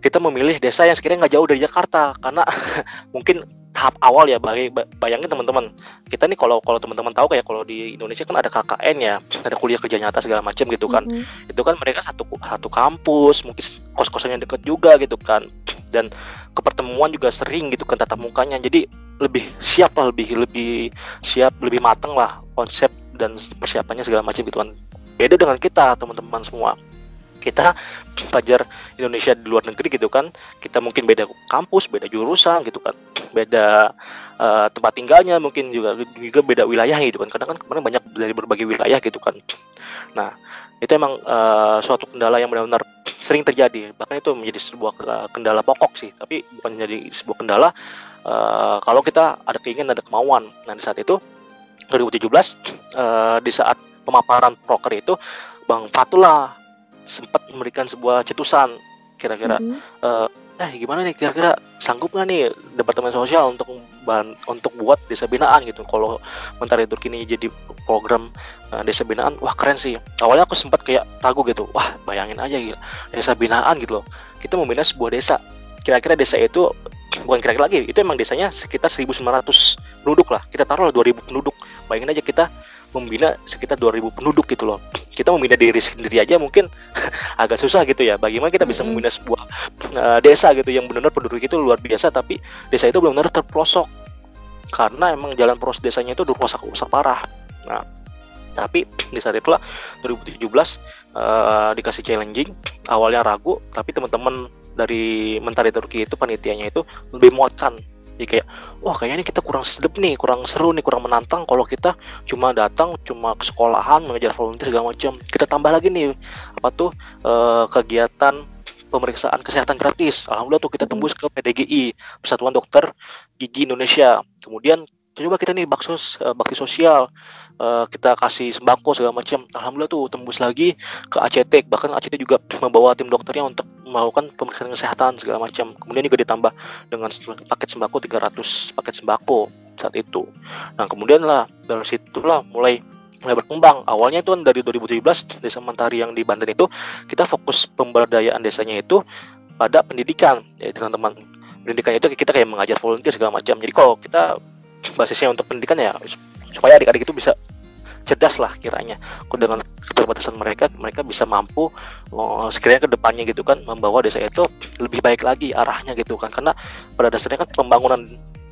kita memilih desa yang sekiranya nggak jauh dari Jakarta karena (laughs) mungkin tahap awal ya bagi bayangin teman-teman kita nih kalau kalau teman-teman tahu kayak kalau di Indonesia kan ada KKN ya ada kuliah kerja nyata segala macam gitu kan. Mm-hmm. itu kan mereka satu satu kampus mungkin kos-kosannya deket juga gitu kan. Dan kepertemuan juga sering gitu kan tatap mukanya. Jadi lebih siap lah lebih lebih siap lebih matang lah konsep dan persiapannya segala macam gitu kan. Beda dengan kita teman-teman semua kita pelajar Indonesia di luar negeri gitu kan. Kita mungkin beda kampus beda jurusan gitu kan. Beda uh, tempat tinggalnya mungkin juga juga beda wilayah gitu kan. Karena kan kemarin banyak dari berbagai wilayah gitu kan. Nah itu emang uh, suatu kendala yang benar-benar sering terjadi. Bahkan itu menjadi sebuah kendala pokok sih. Tapi bukan menjadi sebuah kendala uh, kalau kita ada keinginan ada kemauan. Nah di saat itu 2017 uh, di saat pemaparan proker itu Bang Fatullah sempat memberikan sebuah cetusan kira-kira. Mm -hmm. uh, eh gimana nih kira-kira sanggup nggak nih departemen sosial untuk ban untuk buat desa binaan gitu? Kalau mentari Turki ini jadi program uh, desa binaan wah keren sih. Awalnya aku sempat kayak ragu gitu wah bayangin aja gitu desa binaan gitu loh. Kita membina sebuah desa. Kira-kira desa itu bukan kira-kira lagi itu emang desanya sekitar 1900 penduduk lah. Kita taruh 2000 penduduk. Bayangin aja kita membina sekitar 2000 penduduk gitu loh. Kita membina diri sendiri aja mungkin (laughs) agak susah gitu ya. Bagaimana kita bisa membina sebuah uh, desa gitu yang benar-benar penduduk itu luar biasa tapi desa itu benar-benar terpelosok. Karena emang jalan proses desanya itu rusak-rusak parah. Nah tapi di saat itulah 2017 uh, dikasih challenging awalnya ragu tapi teman-teman dari Mentari Turki itu panitianya itu lebih muatkan jadi kayak wah kayaknya ini kita kurang sedep nih kurang seru nih kurang menantang kalau kita cuma datang cuma ke sekolahan mengejar volunteer segala macam. Kita tambah lagi nih apa tuh uh, kegiatan pemeriksaan kesehatan gratis. Alhamdulillah tuh kita tembus ke PDGI Persatuan Dokter Gigi Indonesia. Kemudian coba kita nih baksos uh, bakti sosial. Uh, kita kasih sembako segala macam alhamdulillah tuh tembus lagi ke ACT bahkan ACT juga (clears throat) membawa tim dokternya untuk melakukan pemeriksaan kesehatan segala macam kemudian juga ditambah dengan paket sembako 300 paket sembako saat itu. Nah kemudian lah dari situlah mulai mulai berkembang. Awalnya itu kan dari 2017 desa Mentari yang di Banten itu kita fokus pemberdayaan desanya itu pada pendidikan ya teman-teman. Pendidikan itu kita kayak mengajar volunteer segala macam jadi kalau kita basisnya untuk pendidikan ya supaya adik-adik itu bisa cerdas lah kiranya. Dengan keterbatasan mereka mereka bisa mampu oh, sekiranya ke depannya gitu kan membawa desa itu lebih baik lagi arahnya gitu kan. Karena pada dasarnya kan pembangunan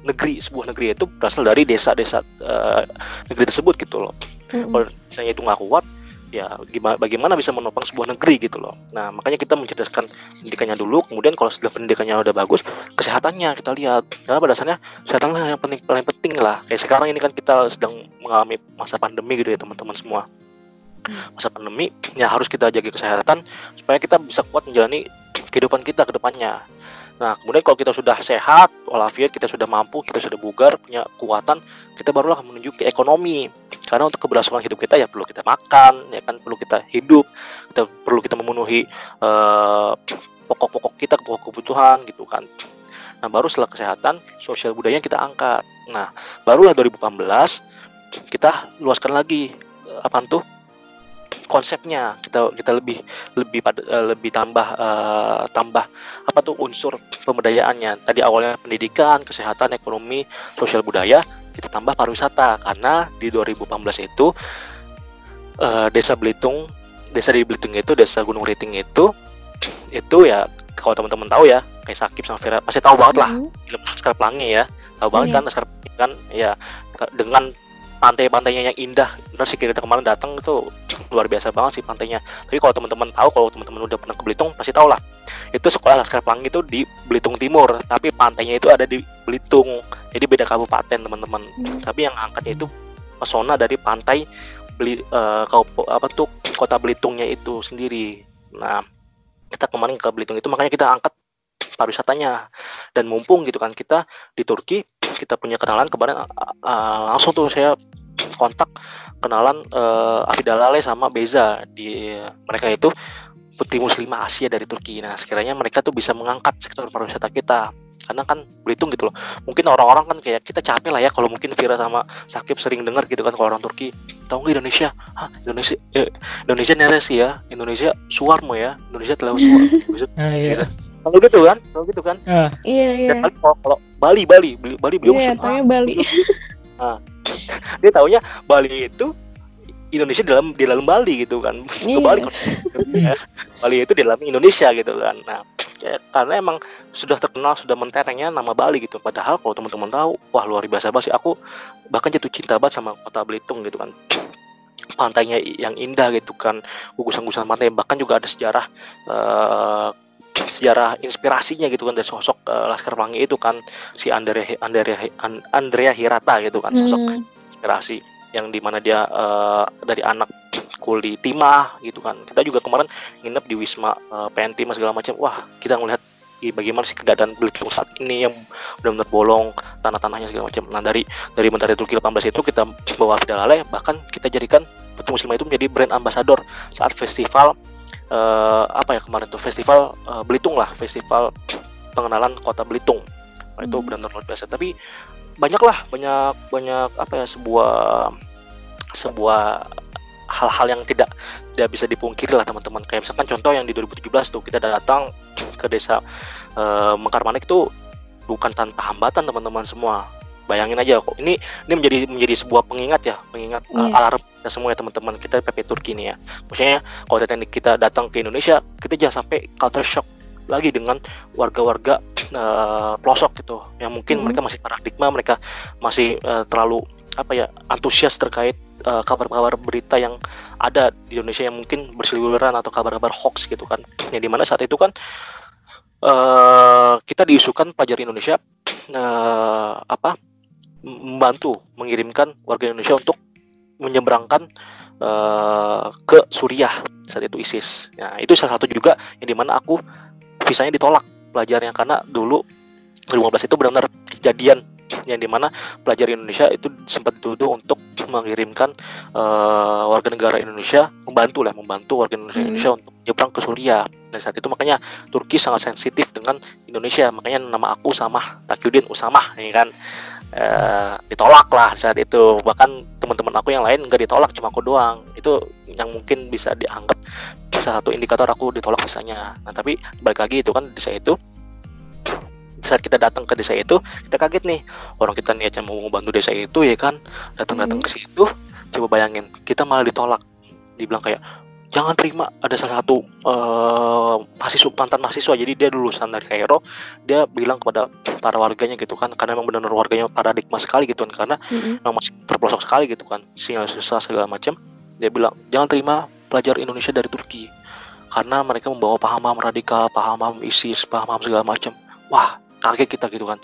negeri sebuah negeri itu berasal dari desa-desa uh, negeri tersebut gitu loh. Mm-hmm. kalau misalnya itu nggak kuat ya bagaimana bisa menopang sebuah negeri gitu loh. Nah, makanya kita mencerdaskan pendidikannya dulu, kemudian kalau sudah pendidikannya udah bagus, kesehatannya kita lihat. Karena pada dasarnya kesehatan yang penting paling penting lah. Kayak sekarang ini kan kita sedang mengalami masa pandemi gitu ya, teman-teman semua. Masa pandemi ya harus kita jaga kesehatan supaya kita bisa kuat menjalani kehidupan kita ke depannya. Nah, kemudian kalau kita sudah sehat, walafiat, kita sudah mampu, kita sudah bugar, punya kekuatan, kita barulah menuju ke ekonomi. Karena untuk keberlangsungan hidup kita ya perlu kita makan, ya kan perlu kita hidup, kita perlu kita memenuhi eh, pokok-pokok kita, pokok kebutuhan gitu kan. Nah, baru setelah kesehatan, sosial budaya kita angkat. Nah, barulah 2018 kita luaskan lagi apa tuh konsepnya. Kita kita lebih lebih pada uh, lebih tambah uh, tambah apa tuh unsur pemberdayaannya tadi awalnya pendidikan kesehatan ekonomi sosial budaya kita tambah pariwisata. Karena di 2018 itu uh, desa Belitung desa di Belitung itu desa Gunung Riting itu itu ya kalau teman-teman tahu ya kayak Sakip sama Vera pasti tahu banget lah. -hmm. film Laskar Pelangi ya. Tahu banget -hmm. kan Laskar Pelangi kan? Ya dengan pantai-pantainya yang indah. Benar sih kita kemarin datang itu luar biasa banget sih pantainya. Tapi kalau teman-teman tahu kalau teman-teman udah pernah ke Belitung pasti tahu lah. Itu sekolah Laskar Pelangi itu di Belitung Timur tapi pantainya itu ada di Belitung. Jadi beda kabupaten teman-teman. Hmm. tapi yang angkatnya itu pesona dari pantai beli uh, apa tuh kota Belitungnya itu sendiri. Nah kita kemarin ke Belitung itu makanya kita angkat pariwisatanya dan mumpung gitu kan kita di Turki kita punya kenalan kemarin uh, uh, langsung tuh saya kontak kenalan uh, Afidalale sama Beza di mereka itu putri muslimah Asia dari Turki. Nah, sekiranya mereka tuh bisa mengangkat sektor pariwisata kita. Karena kan Belitung gitu loh. Mungkin orang-orang kan kayak kita capek lah ya kalau mungkin Vira sama Sakib sering dengar gitu kan kalau orang Turki. Tahu nggak Indonesia? Hah, Indonesia eh, Indonesia neresi ya. Indonesia suarmo ya. Indonesia terlalu suar. (laughs) Ah, iya. Selalu gitu kan? Selalu gitu kan? Iya, iya. Dan Bali, kalau, kalau Bali, Bali, Bali, Bali beliau Iya, musim, (laughs) ah, Bali. dia taunya Bali itu Indonesia di dalam di dalam Bali gitu kan ke Iya. Bali ya. Bali itu di dalam Indonesia gitu kan nah ya, karena emang sudah terkenal sudah menterengnya nama Bali gitu padahal kalau teman-teman tahu wah luar biasa banget sih aku bahkan jatuh cinta banget sama kota Belitung gitu kan (tsk) pantainya yang indah gitu kan gugusan-gugusan pantai bahkan juga ada sejarah eh, sejarah inspirasinya gitu kan dari sosok eh, Laskar Pelangi itu kan si Andrea Andrea An- Andrea Hirata gitu kan sosok Hmm. inspirasi yang di mana dia eh, dari anak kul di Timah gitu kan. Kita juga kemarin nginep di Wisma eh, PN Timah segala macam. Wah kita ngelihat bagaimana sih keadaan Belitung saat ini yang benar-benar bolong tanah-tanahnya segala macam. Nah dari dari Mentari Turki 18 itu kita bawa Fidalale bahkan kita jadikan Putri Muslimah itu menjadi brand ambassador saat festival eh, apa ya kemarin tuh festival eh, Belitung lah festival pengenalan kota Belitung. Nah, itu Hmm. benar-benar luar biasa. Tapi banyak lah banyak banyak apa ya sebuah sebuah hal-hal yang tidak tidak bisa dipungkiri lah teman-teman. Kayak misalkan contoh yang di 2017 tuh kita datang ke desa eh, Mengkarmanik itu bukan tanpa hambatan teman-teman semua bayangin aja kok ini ini menjadi menjadi sebuah pengingat ya pengingat eh, Iya. alarm kita semua ya teman-teman kita PP Turki nih ya maksudnya kalau datang kita datang ke Indonesia kita jangan sampai culture shock lagi dengan warga-warga (clears throat) eh, pelosok gitu yang mungkin Mhm. mereka masih paradigma mereka masih eh, terlalu apa ya antusias terkait eh, kabar-kabar berita yang ada di Indonesia yang mungkin berseliweran atau kabar-kabar hoax gitu kan yang di mana saat itu kan eh kita diisukan pelajar Indonesia (clears throat) eh, apa membantu mengirimkan warga Indonesia untuk menyeberangkan eh, ke Suriah saat itu ISIS. Nah itu salah satu juga yang di mana aku visanya ditolak pelajarnya karena dulu 2015 itu benar-benar kejadian yang di mana pelajar Indonesia itu sempat dituduh untuk mengirimkan eh, warga negara Indonesia membantu lah membantu warga Indonesia, Hmm. Indonesia untuk nyebrang ke Suriah dan saat itu makanya Turki sangat sensitif dengan Indonesia makanya nama aku sama Takyudin Usamah ini kan eh, ditolak lah saat itu. Bahkan teman-teman aku yang lain nggak ditolak cuma aku doang. Itu yang mungkin bisa dianggap salah satu indikator aku ditolak misalnya nah tapi balik lagi itu kan desa itu saat kita datang ke desa itu kita kaget nih. Orang kita niatnya mau membantu desa itu ya kan? Datang-datang ke situ coba bayangin kita malah ditolak. Dibilang kayak jangan terima ada salah satu eh, mahasiswa mantan mahasiswa. Jadi dia lulusan dari Kairo dia bilang kepada para warganya gitu kan karena memang benar-benar warganya paradigma sekali gitu kan karena memang masih terpelosok sekali gitu kan sinyal susah segala macam. Dia bilang jangan terima pelajar Indonesia dari Turki karena mereka membawa paham-paham radikal paham-paham ISIS paham-paham segala macam. Wah kaget kita gitu kan.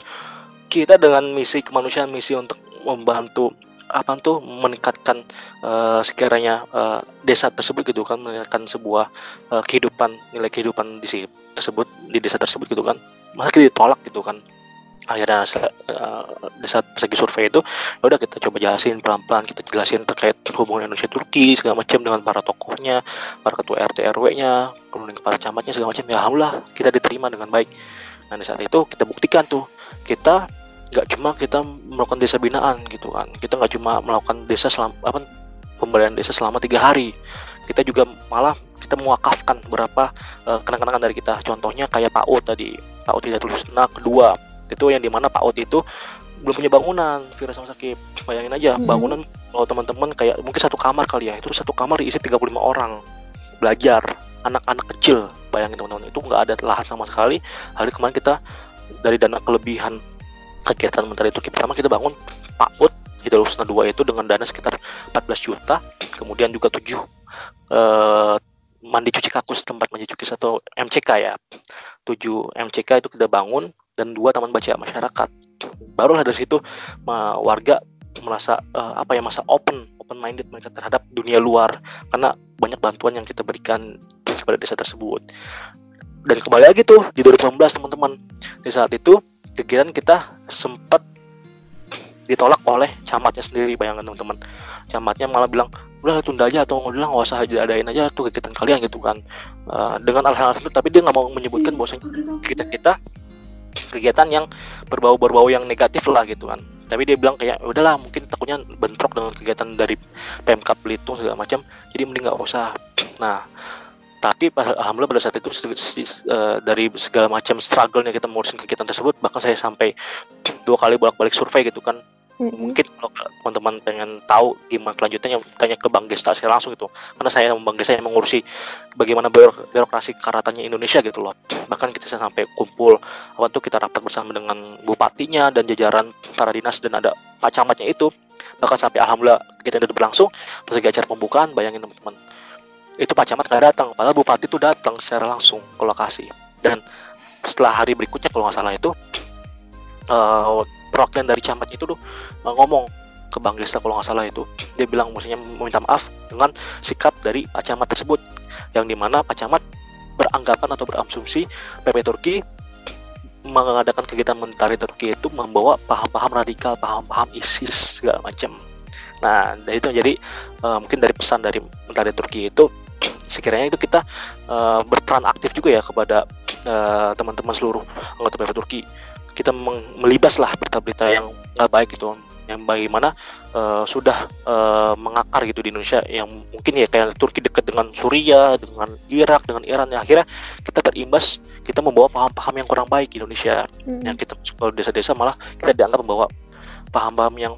Kita dengan misi kemanusiaan misi untuk membantu apa tuh meningkatkan eh, sekiranya eh, desa tersebut gitu kan meningkatkan sebuah eh, kehidupan nilai kehidupan di tersebut di desa tersebut gitu kan. Masa kita ditolak gitu kan. Akhirnya di saat segi survei itu ya udah kita coba jelasin pelan-pelan kita jelasin terkait hubungan Indonesia Turki segala macam dengan para tokohnya para ketua RT RW-nya kemudian ke para camatnya segala macam ya alhamdulillah kita diterima dengan baik. Nah di saat itu kita buktikan tuh kita nggak cuma kita melakukan desa binaan gitu kan. Kita nggak cuma melakukan desa selama apa pemberdayaan desa selama tiga hari. Kita juga malah kita mewakafkan beberapa eh, kenang-kenangan dari kita. Contohnya kayak Pak Ut tadi Pak Ut tidak lulus nah kedua. Itu yang di mana Pak Ut itu belum punya bangunan Vira sama Sakib bayangin aja Mhm. bangunan kalau teman-teman kayak mungkin satu kamar kali ya itu satu kamar diisi 35 orang. Belajar anak-anak kecil. Bayangin teman-teman itu nggak ada lahan sama sekali. Hari kemarin kita dari dana kelebihan kegiatan menteri Turki pertama kita bangun PAUD Hidrolus 2 itu dengan dana sekitar 14 juta kemudian juga 7 eh, mandi cuci kakus tempat mandi cuci atau MCK ya. 7 MCK itu kita bangun dan dua taman baca masyarakat. Barulah dari situ warga merasa eh, apa ya masa open open minded mereka terhadap dunia luar karena banyak bantuan yang kita berikan kepada desa tersebut. Dan kembali lagi tuh di 2019 teman-teman di saat itu kegiatan kita sempat ditolak oleh camatnya sendiri bayangkan teman-teman. Camatnya malah bilang udah tunda aja atau udah nggak usah adain aja tuh kegiatan kalian gitu kan. Eh, dengan alasan itu tapi dia nggak mau menyebutkan bahwasanya kegiatan kita kegiatan yang berbau-berbau yang negatif lah gitu kan. Tapi dia bilang kayak udahlah mungkin takutnya bentrok dengan kegiatan dari PMK Belitung segala macam jadi mending nggak usah. Nah tapi alhamdulillah pada saat itu eh, dari segala macam struggle-nya kita mengurusin kegiatan tersebut bahkan saya sampai dua kali bolak-balik survei gitu kan. Mm-mm. mungkin kalau teman-teman pengen tahu gimana kelanjutannya tanya ke Bang Gesta saya langsung itu karena saya sama Bang Gesta yang mengurusi bagaimana biro- birokrasi karatannya Indonesia gitu loh. Bahkan kita sampai kumpul tuh kita rapat bersama dengan bupatinya dan jajaran para dinas dan ada pak camatnya itu. Bahkan sampai alhamdulillah kita itu berlangsung pas lagi acara pembukaan bayangin teman-teman itu pak camat nggak datang padahal bupati itu datang secara langsung ke lokasi dan setelah hari berikutnya kalau nggak salah itu eh, perwakilan dari camat itu tuh eh, ngomong ke Bang Gesta kalau nggak salah itu dia bilang maksudnya meminta maaf dengan sikap dari Pak Camat tersebut yang di mana Pak Camat beranggapan atau berasumsi PP Turki mengadakan kegiatan mentari Turki itu membawa paham-paham radikal, paham-paham ISIS segala macam. Nah, dari itu jadi eh, mungkin dari pesan dari mentari Turki itu sekiranya itu kita eh, berperan aktif juga ya kepada eh, teman-teman seluruh anggota PP Turki. Kita meng- melibaslah berita-berita yang nggak baik itu, yang bagaimana eh, sudah eh, mengakar gitu di Indonesia yang mungkin ya kayak Turki dekat dengan Suriah, dengan Irak, dengan Iran ya akhirnya kita terimbas kita membawa paham-paham yang kurang baik di Indonesia Mm-mm. yang kita ke desa-desa malah kita dianggap membawa paham-paham yang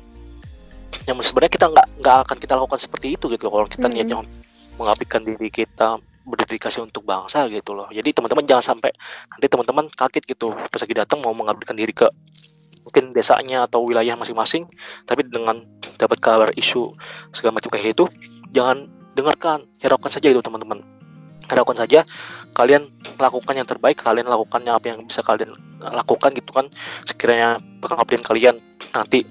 yang sebenarnya kita nggak nggak akan kita lakukan seperti itu gitu kalau kita Mm-mm. niatnya mengabdikan diri kita berdedikasi untuk bangsa gitu loh. Jadi teman-teman jangan sampai nanti teman-teman kaget gitu pas lagi datang mau mengabdikan diri ke mungkin desanya atau wilayah masing-masing tapi dengan dapat kabar isu segala macam kayak itu jangan dengarkan hiraukan saja itu teman-teman. Hiraukan saja kalian lakukan yang terbaik kalian lakukan yang apa yang bisa kalian lakukan gitu kan sekiranya pengabdian kalian nanti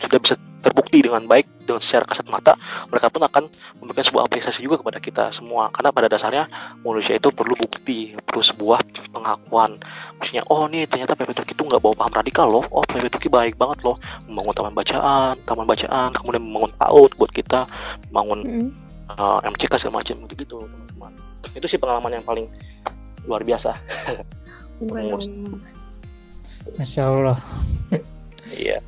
sudah bisa terbukti dengan baik dengan secara kasat mata mereka pun akan memberikan sebuah apresiasi juga kepada kita semua. Karena pada dasarnya manusia itu perlu bukti perlu sebuah pengakuan. Maksudnya oh nih ternyata PP Turki itu nggak bawa paham radikal loh. Oh PP Turki baik banget loh. Membangun taman bacaan taman bacaan kemudian membangun PAUD buat kita membangun uh, MCK segala macam gitu teman-teman. Itu sih pengalaman yang paling luar biasa. (laughs) Masya Allah. iya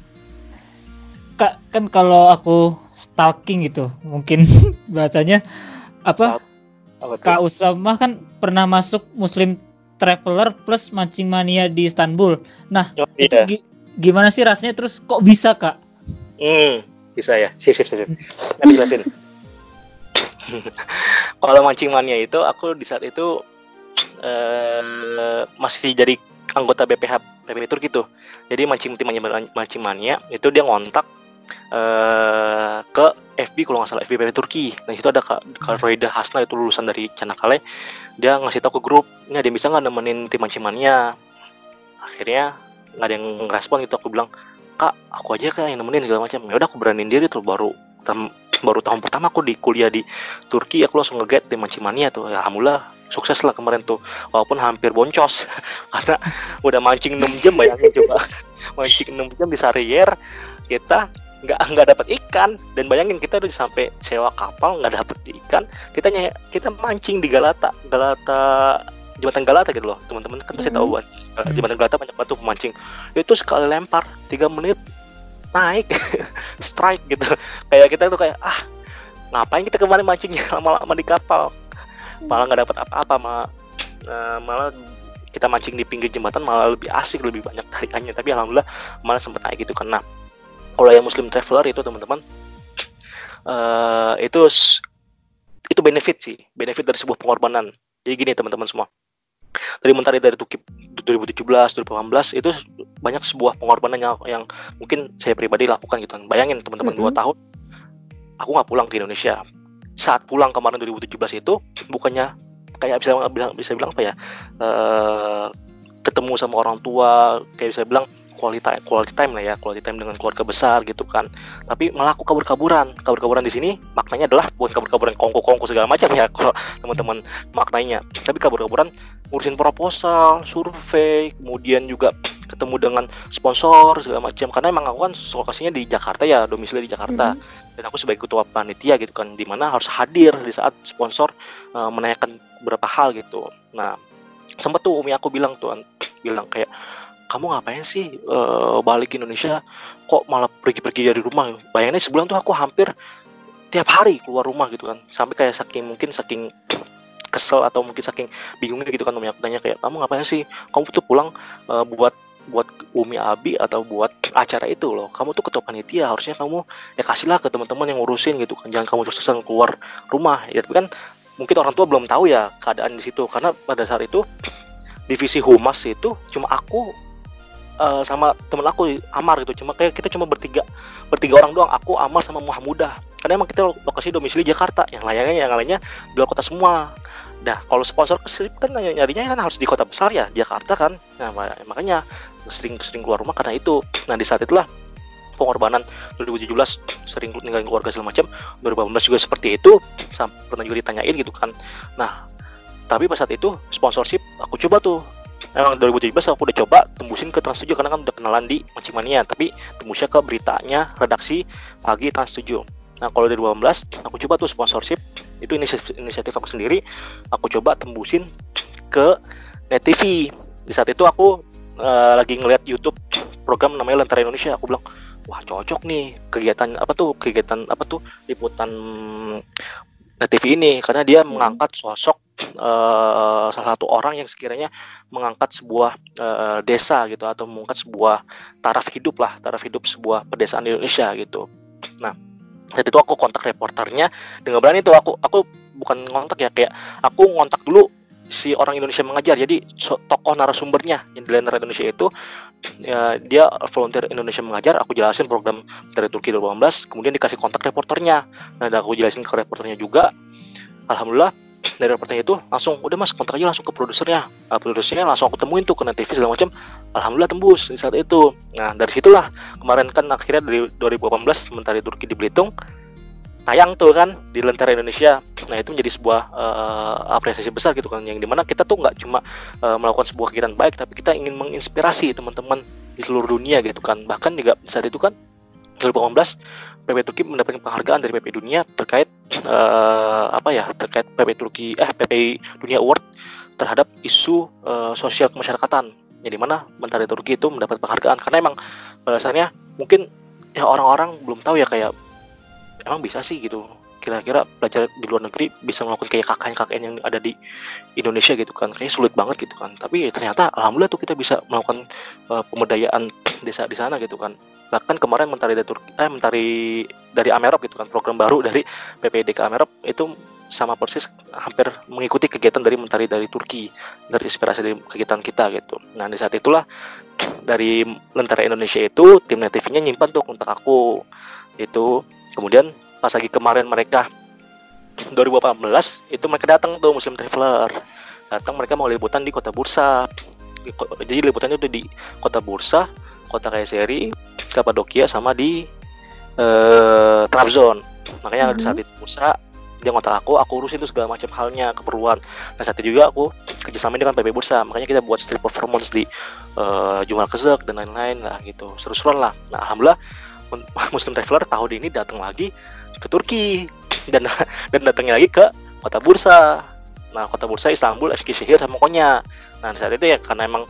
Kak, kan kalau aku stalking gitu, mungkin (laughs) bahasanya apa? Kak Usama kan pernah masuk Muslim Traveler plus mancing mania di Istanbul. Oh, Itu iya gi- gimana sih rasanya? Terus kok bisa kak? Hmm, bisa ya. Sip, sip, sip. sip. Nanti jelasin. (laughs) Kalau mancing mania itu, aku di saat itu eh masih jadi anggota BPH PPP Turki tuh. Jadi mancing tim mancing mania itu dia ngontak eh ke FB kalau nggak salah FB PPP Turki. Nah itu ada kak, kak Roida Hasna itu lulusan dari Canakkale. Dia ngasih tahu ke grup, ini ada yang bisa nggak nemenin tim mancing mania. Akhirnya nggak ada yang ngerespon gitu. Aku bilang, kak aku aja kan yang nemenin segala macam ya udah aku beraniin diri tuh baru tam- baru tahun pertama aku di kuliah di Turki aku langsung nge-get di Mancimania tuh ya alhamdulillah sukses lah kemarin tuh walaupun hampir boncos (laughs) karena udah mancing 6 jam bayangin coba (laughs) mancing 6 jam di Sarrier kita nggak nggak dapat ikan. Dan bayangin kita udah sampai sewa kapal nggak dapet ikan. Kita ny- kita mancing di Galata. Galata jembatan Galata gitu loh teman-teman. Kan pasti Mhm. tahu buat jembatan Galata banyak tuh pemancing. Itu sekali lempar tiga menit naik (laughs) strike gitu. Kayak kita tuh kayak ah ngapain kita kemarin mancingnya (laughs) lama-lama di kapal? Malah nggak dapat apa-apa malah eh, malah kita mancing di pinggir jembatan malah lebih asik lebih banyak tarikannya. Tapi alhamdulillah malah sempat naik gitu. Karena kalau yang muslim traveler itu teman-teman eh itu itu benefit sih. Benefit dari sebuah pengorbanan. Jadi gini teman-teman semua. Dari mentari dari Tukip 2017 2018 itu banyak sebuah pengorbanan yang, yang mungkin saya pribadi lakukan gitu. Bayangin teman-teman dua Mm-mm. tahun aku nggak pulang ke Indonesia. Saat pulang kemarin 2017 itu bukannya kayak bisa bilang bisa bilang apa ya eh, ketemu sama orang tua kayak bisa bilang quality time, quality time lah ya quality time dengan keluarga besar gitu kan. Tapi malah aku kabur-kaburan. Kabur-kaburan di sini maknanya adalah bukan kabur-kaburan kongko-kongko segala macam ya (laughs) kalau teman-teman maknanya tapi kabur-kaburan ngurusin proposal survei kemudian juga ketemu dengan sponsor segala macam. Karena emang aku kan lokasinya di Jakarta ya domisili di Jakarta. Dan aku sebagai ketua panitia gitu kan di mana harus hadir di saat sponsor eh, menanyakan beberapa hal gitu. Nah sempat tuh umi aku bilang tuh bilang kayak kamu ngapain sih eh, balik ke Indonesia? Kok malah pergi-pergi dari rumah? Bayangin sebulan tuh aku hampir tiap hari keluar rumah gitu kan. Sampai kayak saking mungkin saking (clears throat) kesel atau mungkin saking bingungnya gitu kan umi. Aku tanya kayak kamu ngapain sih? Kamu tuh pulang eh, buat buat Umi Abi atau buat acara itu loh. Kamu tuh ketua panitia harusnya kamu ya kasihlah ke teman-teman yang ngurusin gitu kan. Jangan kamu terus-terusan keluar rumah. Ya tapi kan mungkin orang tua belum tahu ya keadaan di situ. Karena pada saat itu (clears throat) divisi humas itu cuma aku eh, sama temen aku Amar gitu. Cuma kayak kita cuma bertiga bertiga orang doang. Aku Amar sama Muhamudah karena emang kita lokasi domisili Jakarta. Yang lainnya yang lainnya di luar kota semua. Nah, kalau sponsor kan ny- nyarinya kan harus di kota besar ya, Jakarta kan. Nah, ma- makanya sering-sering keluar rumah karena itu. Nah, di saat itulah pengorbanan 2017 sering ninggalin keluarga segala macam 2018 juga seperti itu. Pernah juga ditanyain gitu kan. Nah tapi pas saat itu sponsorship aku coba tuh emang 2017 aku udah coba tembusin ke Trans 7 karena kan udah kenalan di Mancimania tapi tembusnya ke beritanya redaksi pagi Trans 7 nah kalau 2018 aku coba tuh sponsorship itu inisiatif, inisiatif aku sendiri. Aku coba tembusin ke Net TV di saat itu aku eh, lagi ngeliat YouTube program namanya Lentera Indonesia. Aku bilang wah cocok nih kegiatan apa tuh kegiatan apa tuh liputan TV ini karena dia mengangkat sosok eh, salah satu orang yang sekiranya mengangkat sebuah eh, desa gitu atau mengangkat sebuah taraf hidup lah taraf hidup sebuah pedesaan di Indonesia gitu. Nah saat itu aku kontak reporternya dengan berani tuh aku aku bukan ngontak ya kayak aku ngontak dulu si orang Indonesia mengajar. Jadi tokoh narasumbernya yang di Indonesia itu ya, dia volunteer Indonesia mengajar. Aku jelasin program dari Turki 2018 kemudian dikasih kontak reporternya. Nah aku jelasin ke reporternya juga. Alhamdulillah dari reporternya itu langsung udah mas kontak aja langsung ke produsernya. Nah, produsernya langsung aku temuin tuh ke TV segala macam. Alhamdulillah tembus di saat itu. Nah dari situlah kemarin kan akhirnya dari 2018 sementara Turki di Belitung tayang tuh kan di Lentera Indonesia. Nah itu menjadi sebuah eh, apresiasi besar gitu kan yang di mana kita tuh nggak cuma eh, melakukan sebuah kegiatan baik tapi kita ingin menginspirasi teman-teman di seluruh dunia gitu kan. Bahkan juga saat itu kan 2018 PP Turki mendapatkan penghargaan dari PP Dunia terkait eh, apa ya terkait PP Turki eh PP Dunia Award terhadap isu eh, sosial kemasyarakatan. Yang di mana Menteri Turki itu mendapat penghargaan. Karena emang pada dasarnya mungkin ya orang-orang belum tahu ya kayak emang bisa sih gitu. Kira-kira belajar di luar negeri bisa melakukan kayak KKN-KKN yang ada di Indonesia gitu kan. Kayak sulit banget gitu kan. Tapi ternyata alhamdulillah tuh kita bisa melakukan eh, pemberdayaan desa di sana gitu kan. Bahkan kemarin mentari dari Turki eh mentari dari Amerop gitu kan program baru dari PPDK Amerop itu sama persis hampir mengikuti kegiatan dari mentari dari Turki dari inspirasi dari kegiatan kita gitu. Nah di saat itulah dari Lentera Indonesia itu tim Net TV-nya nyimpan tuh kontak aku. Itu kemudian pas lagi kemarin mereka 2018 itu mereka datang tuh Muslim Traveler. Datang mereka mau liputan di kota Bursa. Di jadi liputannya tuh di kota Bursa kota Kayseri Kapadokia sama di eh Trabzon makanya di Mhm. saat itu Bursa dia ngontak aku aku urusin tuh segala macam halnya keperluan. Nah saat itu juga aku kerjasama dengan PB Bursa. Makanya kita buat street performance di eh Jumal Kezek dan lain-lain lah gitu. Seru-seruan lah. Nah alhamdulillah (laughs) Muslim Traveler tahun ini datang lagi ke Turki (laughs) dan dan datangnya lagi ke kota Bursa. Nah, kota Bursa Istanbul, Eskişehir sama Konya. Nah, saat itu ya karena emang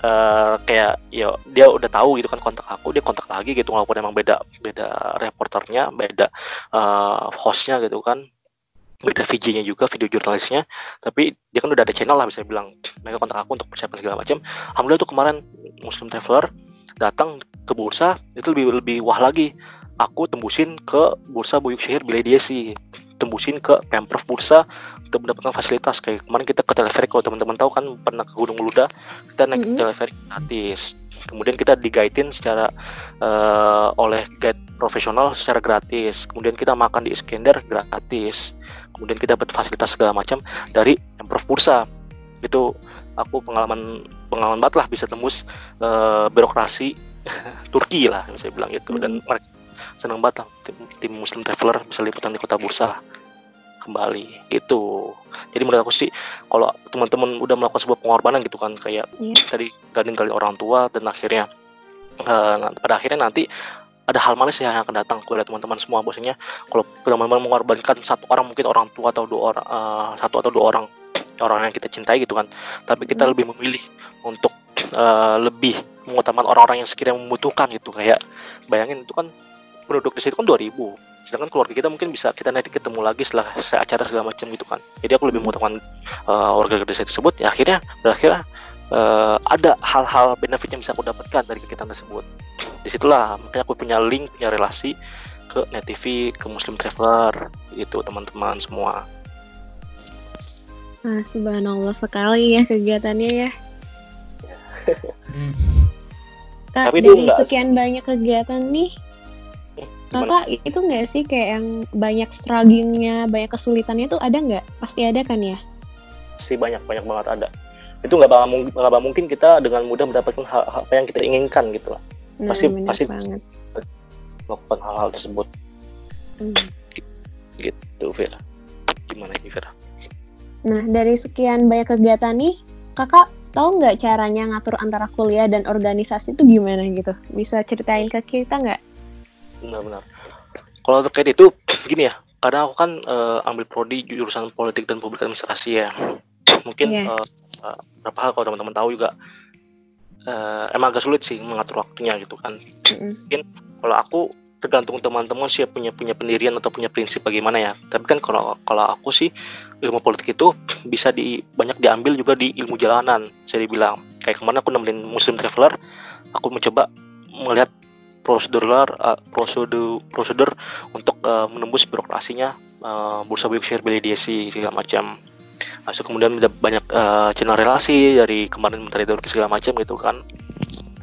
eh, kayak ya dia udah tahu gitu kan kontak aku, dia kontak lagi gitu walaupun emang beda beda reporternya, beda eh, hostnya gitu kan. Beda VJ-nya juga, video jurnalisnya, tapi dia kan udah ada channel lah bisa bilang. Mereka kontak aku untuk persiapan segala macam. Alhamdulillah tuh kemarin Muslim Traveler datang ke bursa itu lebih lebih wah lagi. Aku tembusin ke bursa Buyuk Syahir Bilediyesi tembusin ke Pemprov Bursa untuk mendapatkan fasilitas. Kayak kemarin kita ke teleferik kalau teman-teman tahu kan pernah ke Gunung Luda kita naik Mhm. teleferik gratis. Kemudian kita digaitin secara eh, oleh guide profesional secara gratis. Kemudian kita makan di Iskender gratis. Kemudian kita dapat fasilitas segala macam dari Pemprov Bursa. Itu aku pengalaman pengalaman banget lah bisa tembus eh, birokrasi Turki lah bisa bilang gitu dan mereka senang banget lah tim, tim Muslim Traveler bisa liputan di kota Bursa lah kembali gitu. Jadi menurut aku sih kalau teman-teman udah melakukan sebuah pengorbanan gitu kan kayak Iya. tadi gak ninggalin orang tua dan akhirnya na- pada akhirnya nanti ada hal manis yang akan datang kepada teman-teman semua. Bosnya kalau teman-teman mengorbankan satu orang mungkin orang tua atau dua orang eh, satu atau dua orang orang yang kita cintai gitu kan. Tapi kita Hmm. lebih memilih untuk eh, lebih mengutamakan orang-orang yang sekiranya membutuhkan gitu kayak bayangin itu kan penduduk di situ kan 2000 sedangkan keluarga kita mungkin bisa kita nanti ketemu lagi setelah se- acara segala macam gitu kan jadi aku lebih Hmm. mengutamakan eh, warga desa tersebut ya akhirnya berakhirnya eh, ada hal-hal benefit yang bisa aku dapatkan dari kegiatan tersebut di situlah makanya aku punya link punya relasi ke Net TV ke Muslim Traveler gitu teman-teman semua Nah, subhanallah sekali ya kegiatannya ya. (laughs) Hmm. Kak, Tapi itu dari nggak- sekian banyak kegiatan nih, gimana kakak itu nggak sih kayak yang banyak strugglingnya, banyak kesulitannya tuh ada nggak? Pasti ada kan ya? sih banyak banyak banget ada itu nggak bakal bakal mungkin kita dengan mudah mendapatkan hal, hal apa yang kita inginkan gitu lah Nah, Pasti- pasti- banget. melakukan hal-hal tersebut Hmm. gitu Vera gimana ini Vera Nah, dari sekian banyak kegiatan nih, kakak tahu nggak caranya ngatur antara kuliah dan organisasi itu gimana gitu? Bisa ceritain ke kita nggak? benar-benar kalau terkait itu (tsk) gini ya karena aku kan eh, ambil prodi jurusan politik dan publik administrasi ya (tsk) mungkin Iya. eh, eh, berapa hal kalau teman-teman tahu juga eh, emang agak sulit sih mengatur waktunya gitu kan Mm-mm. kalau aku tergantung teman-teman sih punya punya pendirian atau punya prinsip bagaimana ya. Tapi kan kalau kalau aku sih ilmu politik itu (tsk) bisa di banyak diambil juga di ilmu jalanan saya dibilang. Kayak ke mana aku nemenin muslim traveler aku mencoba melihat prosedural uh, prosedur prosedur untuk uh, menembus birokrasinya uh, bursa Berkshire Belidiesi segala macam. Masuk kemudian banyak uh, channel relasi dari kemarin menteri Turki segala macam gitu kan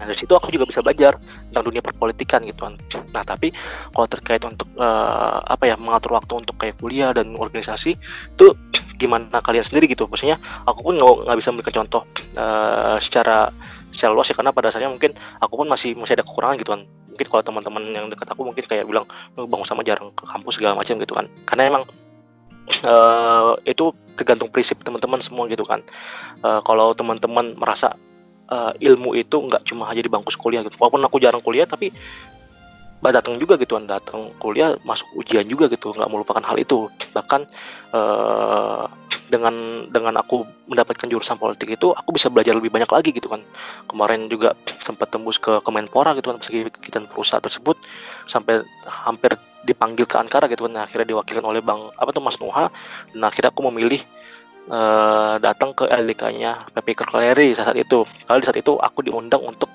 Nah, dari situ aku juga bisa belajar tentang dunia perpolitikan gitu kan. Nah, tapi kalau terkait untuk eh, apa ya mengatur waktu untuk kayak kuliah dan organisasi itu gimana kalian sendiri gitu. Maksudnya aku pun nggak bisa memberikan contoh eh, secara secara luas ya karena pada dasarnya mungkin aku pun masih masih ada kekurangan gitu kan. Mungkin kalau teman-teman yang dekat aku mungkin kayak bilang "Oh, bang sama jarang ke kampus segala macam gitu kan. Karena emang eh, itu tergantung prinsip teman-teman semua gitu kan. Eh, kalau teman-teman merasa eh, ilmu itu nggak cuma hanya di bangku kuliah gitu. Walaupun aku jarang kuliah tapi datang juga gitu kan datang kuliah masuk ujian juga gitu nggak melupakan hal itu. Bahkan eh, dengan dengan aku mendapatkan jurusan politik itu aku bisa belajar lebih banyak lagi gitu kan kemarin juga sempat tembus ke Kemenpora gitu kan kegiatan perusahaan tersebut sampai hampir dipanggil ke Ankara gitu kan Nah, akhirnya diwakilkan oleh Bang apa tuh Mas Nuha. Dan akhirnya aku memilih eh, datang ke LDK-nya PP Kerkeleri saat itu. Kalau di saat itu aku diundang untuk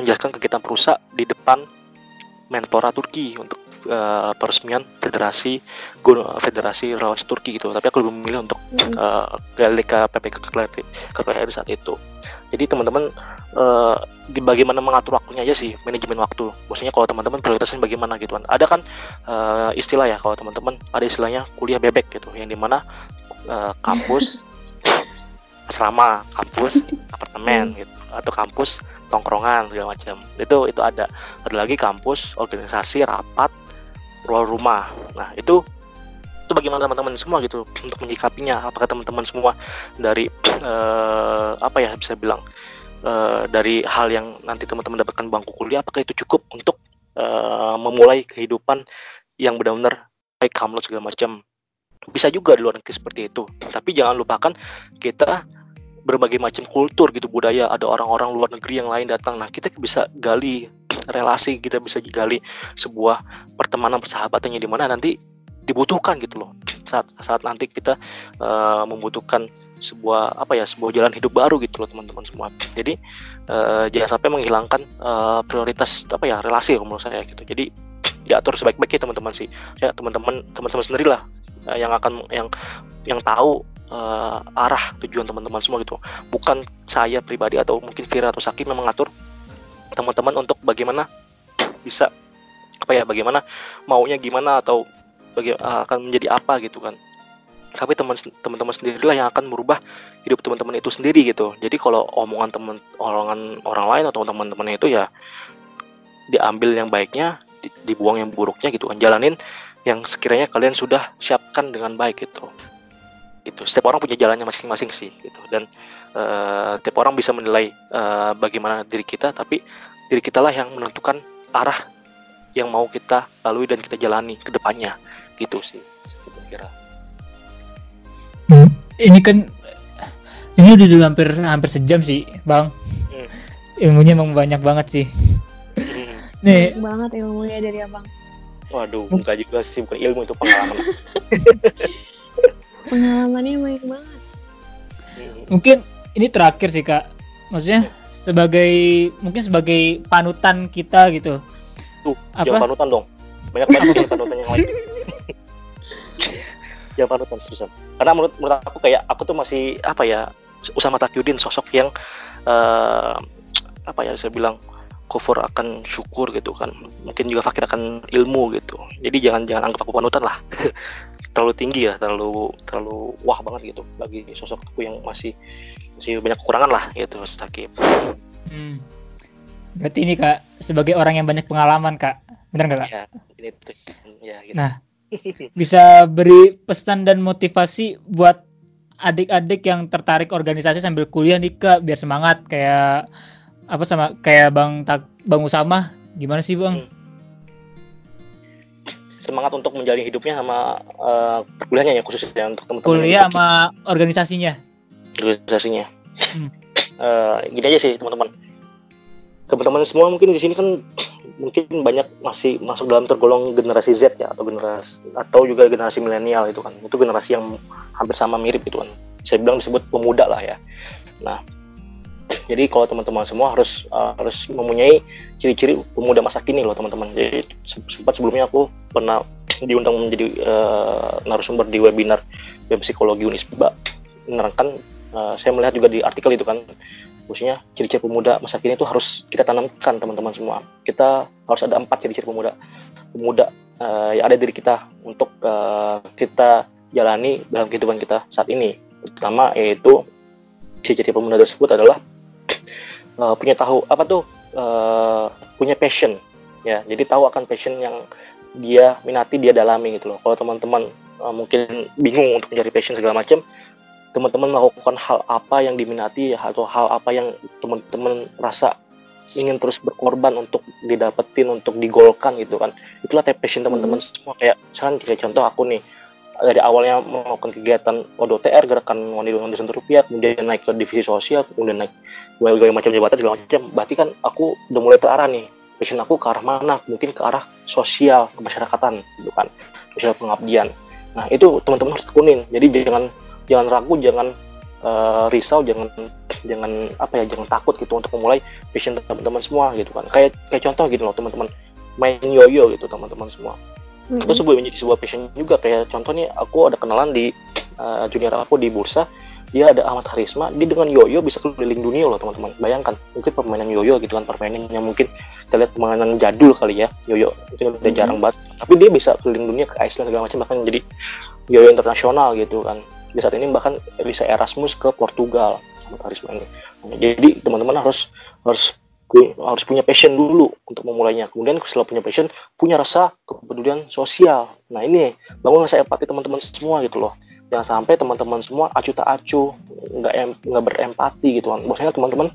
menjelaskan kegiatan perusahaan di depan Menpora Turki untuk eh, peresmian Federasi Federasi Relasi Turki gitu. Tapi aku lebih memilih untuk eh, ke LDK PP Kerkeleri saat itu. Jadi teman-teman di- bagaimana mengatur waktunya aja sih manajemen waktu. Maksudnya kalau teman-teman prioritasnya bagaimana gitu kan. Ada kan eh, istilah ya kalau teman-teman ada istilahnya kuliah bebek gitu yang di mana eh, kampus (laughs) asrama, kampus apartemen gitu atau kampus tongkrongan segala macam. Itu itu ada. Ada lagi kampus, organisasi, rapat, ruang rumah. Nah, itu itu bagaimana teman-teman semua gitu untuk menyikapinya apakah teman-teman semua dari (clears throat) eh, apa ya bisa bilang eh, dari hal yang nanti teman-teman dapatkan bangku kuliah apakah itu cukup untuk eh, memulai kehidupan yang benar-benar baik hamlet segala macam bisa juga di luar negeri seperti itu. Tapi jangan lupakan kita berbagai macam kultur gitu budaya ada orang-orang luar negeri yang lain datang. Nah kita bisa gali relasi kita bisa gali sebuah pertemanan persahabatan yang di mana nanti dibutuhkan gitu loh. Saat saat nanti kita eh, membutuhkan sebuah apa ya sebuah jalan hidup baru gitu loh teman-teman semua. Jadi eh, jangan sampai menghilangkan eh, prioritas apa ya relasi menurut saya gitu. Jadi diatur sebaik-baiknya teman-teman sih. Ya teman-teman teman-teman sendirilah eh, yang akan yang yang tahu eh, arah tujuan teman-teman semua gitu. Bukan saya pribadi atau mungkin Vira atau Saki yang mengatur teman-teman untuk bagaimana bisa apa ya bagaimana maunya gimana atau baga- eh, akan menjadi apa gitu kan. Tapi teman teman-teman sendirilah yang akan merubah hidup teman-teman itu sendiri gitu. Jadi kalau omongan teman omongan orang lain atau teman-teman itu ya diambil yang baiknya di- dibuang yang buruknya gitu kan. Jalanin yang sekiranya kalian sudah siapkan dengan baik gitu itu setiap orang punya jalannya masing-masing sih gitu dan eh, tiap orang bisa menilai eh, bagaimana diri kita tapi diri kita lah yang menentukan arah yang mau kita lalui dan kita jalani ke depannya gitu sih kira Hmm, ini kan ini udah hampir hampir sejam sih, Bang. Hmm. Ilmunya emang banyak banget sih. Nih, Banyak banget ilmunya dari abang. Waduh enggak juga sih bukan ilmu itu pengalaman (laughs) Pengalamannya banyak banget. mungkin ini terakhir sih, Kak. Maksudnya sebagai mungkin sebagai panutan kita gitu. tuh Apa? jangan panutan dong banyak banget yang panutan yang lain (laughs) jangan panutan seriusan karena menurut menurut aku kayak aku tuh masih apa ya Usama Takyudin sosok yang eh, apa ya saya bilang kufur akan syukur gitu kan. Mungkin juga fakir akan ilmu gitu. Jadi jangan jangan anggap aku panutan lah. (laughs) Terlalu tinggi ya terlalu terlalu wah banget gitu bagi sosok aku yang masih masih banyak kekurangan lah gitu Sakib. Hmm. Berarti ini Kak sebagai orang yang banyak pengalaman, Kak. Bener nggak, Kak? ya ini ya gitu. Nah, (laughs) bisa beri pesan dan motivasi buat adik-adik yang tertarik organisasi sambil kuliah nih Kak, biar semangat. Kayak apa sama kayak Bang Tak Bang Usama gimana sih, Bang? Hmm. semangat untuk menjalani hidupnya sama eh, perkuliahannya ya khususnya untuk teman-teman Kuliah sama organisasinya. organisasinya. Hmm. (laughs) Eh, gini aja sih teman-teman. Teman-teman semua mungkin di sini kan (clears throat) mungkin banyak masih masuk dalam tergolong generasi Z ya atau generasi atau juga generasi milenial itu kan. Itu generasi yang hampir sama mirip itu kan. Saya bilang disebut pemuda lah ya. Nah, jadi kalau teman-teman semua harus eh, harus mempunyai ciri-ciri pemuda masa kini loh teman-teman. Jadi se- sempat sebelumnya aku pernah diundang menjadi eh, narasumber di webinar web psikologi Unisba menerangkan eh, saya melihat juga di artikel itu kan khususnya ciri-ciri pemuda masa kini itu harus kita tanamkan teman-teman semua. Kita harus ada empat ciri-ciri pemuda. Pemuda eh, yang ada di diri kita untuk eh, kita jalani dalam kehidupan kita saat ini. Pertama yaitu ciri-ciri pemuda tersebut adalah eh, punya tahu apa tuh? Eh, punya passion ya. Jadi tahu akan passion yang dia minati dia dalami gitu loh. Kalau teman-teman eh, mungkin bingung untuk mencari passion segala macam teman-teman melakukan hal apa yang diminati atau hal apa yang teman-teman rasa ingin terus berkorban untuk didapetin untuk digolkan gitu kan. Itulah passion teman-teman semua. Kayak misalkan kayak contoh aku nih dari awalnya melakukan kegiatan ODTR gerakan wanita wanita sentuh rupiah kemudian naik ke divisi sosial kemudian naik berbagai macam jabatan segala macam. Berarti kan aku udah mulai terarah nih. Passion aku ke arah mana? Mungkin ke arah sosial kemasyarakatan gitu kan. Sosial pengabdian. Nah itu teman-teman harus tekunin. Jadi jangan jangan ragu jangan eh, risau jangan jangan apa ya jangan takut gitu untuk memulai passion teman-teman semua gitu kan. Kayak kayak contoh gitu loh teman-teman. Main yoyo gitu teman-teman semua itu sebuah menjadi sebuah passion juga. Kayak contohnya aku ada kenalan di eh, junior aku di bursa. Dia ada Ahmad Harisma. Dia dengan yoyo bisa keliling dunia loh teman-teman. Bayangkan mungkin permainan yoyo gitu kan permainan yang mungkin kita lihat permainan jadul kali ya yoyo. Itu udah Mhm. jarang banget. Tapi dia bisa keliling dunia ke Iceland segala macam bahkan jadi yoyo internasional gitu kan. Di saat ini bahkan bisa Erasmus ke Portugal Ahmad Harisma ini. Jadi teman-teman harus harus harus punya passion dulu untuk memulainya. Kemudian setelah punya passion punya rasa kepedulian sosial. Nah ini bangun rasa empati teman-teman semua gitu loh. Jangan sampai teman-teman semua acuh tak acuh nggak em- nggak berempati gitu kan. Maksudnya teman-teman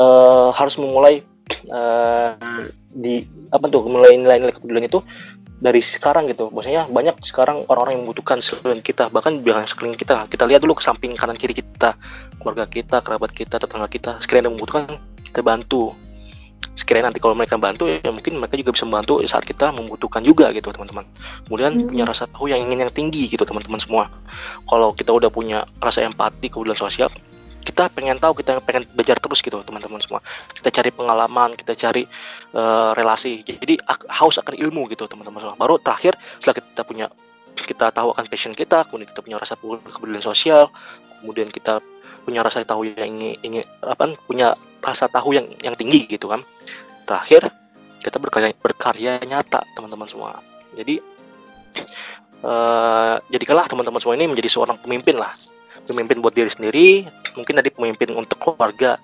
eh, harus memulai eh, di apa tuh mulai nilai-nilai kepedulian itu dari sekarang gitu. Maksudnya banyak sekarang orang-orang yang membutuhkan sekeliling kita bahkan bilang sekeliling kita. Kita lihat dulu ke samping kanan kiri kita keluarga kita kerabat kita tetangga kita ada yang membutuhkan kita bantu. Sekiranya nanti kalau mereka bantu ya mungkin mereka juga bisa membantu saat kita membutuhkan juga gitu teman-teman. Kemudian Mhm. punya rasa tahu yang ingin yang tinggi gitu teman-teman semua. Kalau kita udah punya rasa empati kepedulian sosial kita pengen tahu kita pengen belajar terus gitu teman-teman semua. Kita cari pengalaman kita cari eh, relasi. Jadi haus akan ilmu gitu teman-teman semua. Baru terakhir setelah kita punya kita tahu akan passion kita kemudian kita punya rasa kepedulian sosial kemudian kita punya rasa tahu yang ingin, ingin apa punya rasa tahu yang yang tinggi gitu kan. Terakhir kita berkarya berkarya nyata teman-teman semua. Jadi eh jadikanlah teman-teman semua ini menjadi seorang pemimpin lah. Pemimpin buat diri sendiri mungkin tadi pemimpin untuk keluarga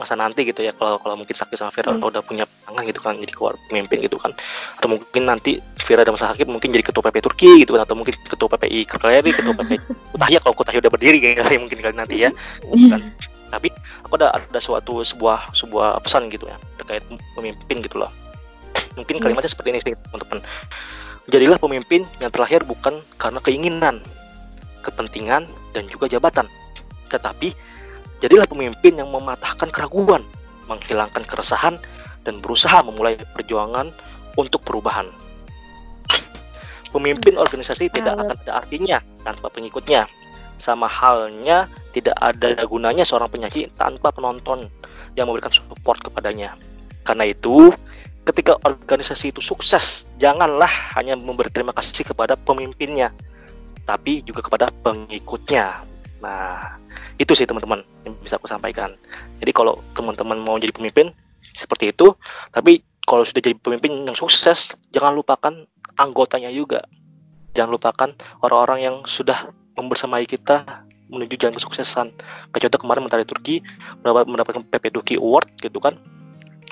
masa nanti gitu ya kalau kalau mungkin Sakti sama Vera Hmm. udah punya pasangan gitu kan jadi keluar pemimpin gitu kan atau mungkin nanti Vira dan Hakim mungkin jadi ketua PP Turki gitu kan atau mungkin ketua PPI Kerleri, ketua PPI Kutahya (laughs) kalau Kutahya udah berdiri kayaknya mungkin kali nanti ya. Kan. Tapi aku ada ada suatu sebuah sebuah pesan gitu ya terkait pemimpin gitu loh. Mungkin Hmm. kalimatnya seperti ini sih teman-teman. Jadilah pemimpin yang terlahir bukan karena keinginan, kepentingan dan juga jabatan, tetapi jadilah pemimpin yang mematahkan keraguan, menghilangkan keresahan dan berusaha memulai perjuangan untuk perubahan. Pemimpin organisasi tidak akan ada artinya tanpa pengikutnya. Sama halnya tidak ada gunanya seorang penyaji tanpa penonton yang memberikan support kepadanya. Karena itu, ketika organisasi itu sukses, janganlah hanya memberi terima kasih kepada pemimpinnya, tapi juga kepada pengikutnya. Nah, itu sih teman-teman yang bisa aku sampaikan. Jadi kalau teman-teman mau jadi pemimpin seperti itu, tapi kalau sudah jadi pemimpin yang sukses, jangan lupakan anggotanya juga. Jangan lupakan orang-orang yang sudah membersamai kita menuju jalan kesuksesan. Contoh kemarin Menteri Turki mendapat mendapatkan PP Turki Award gitu kan.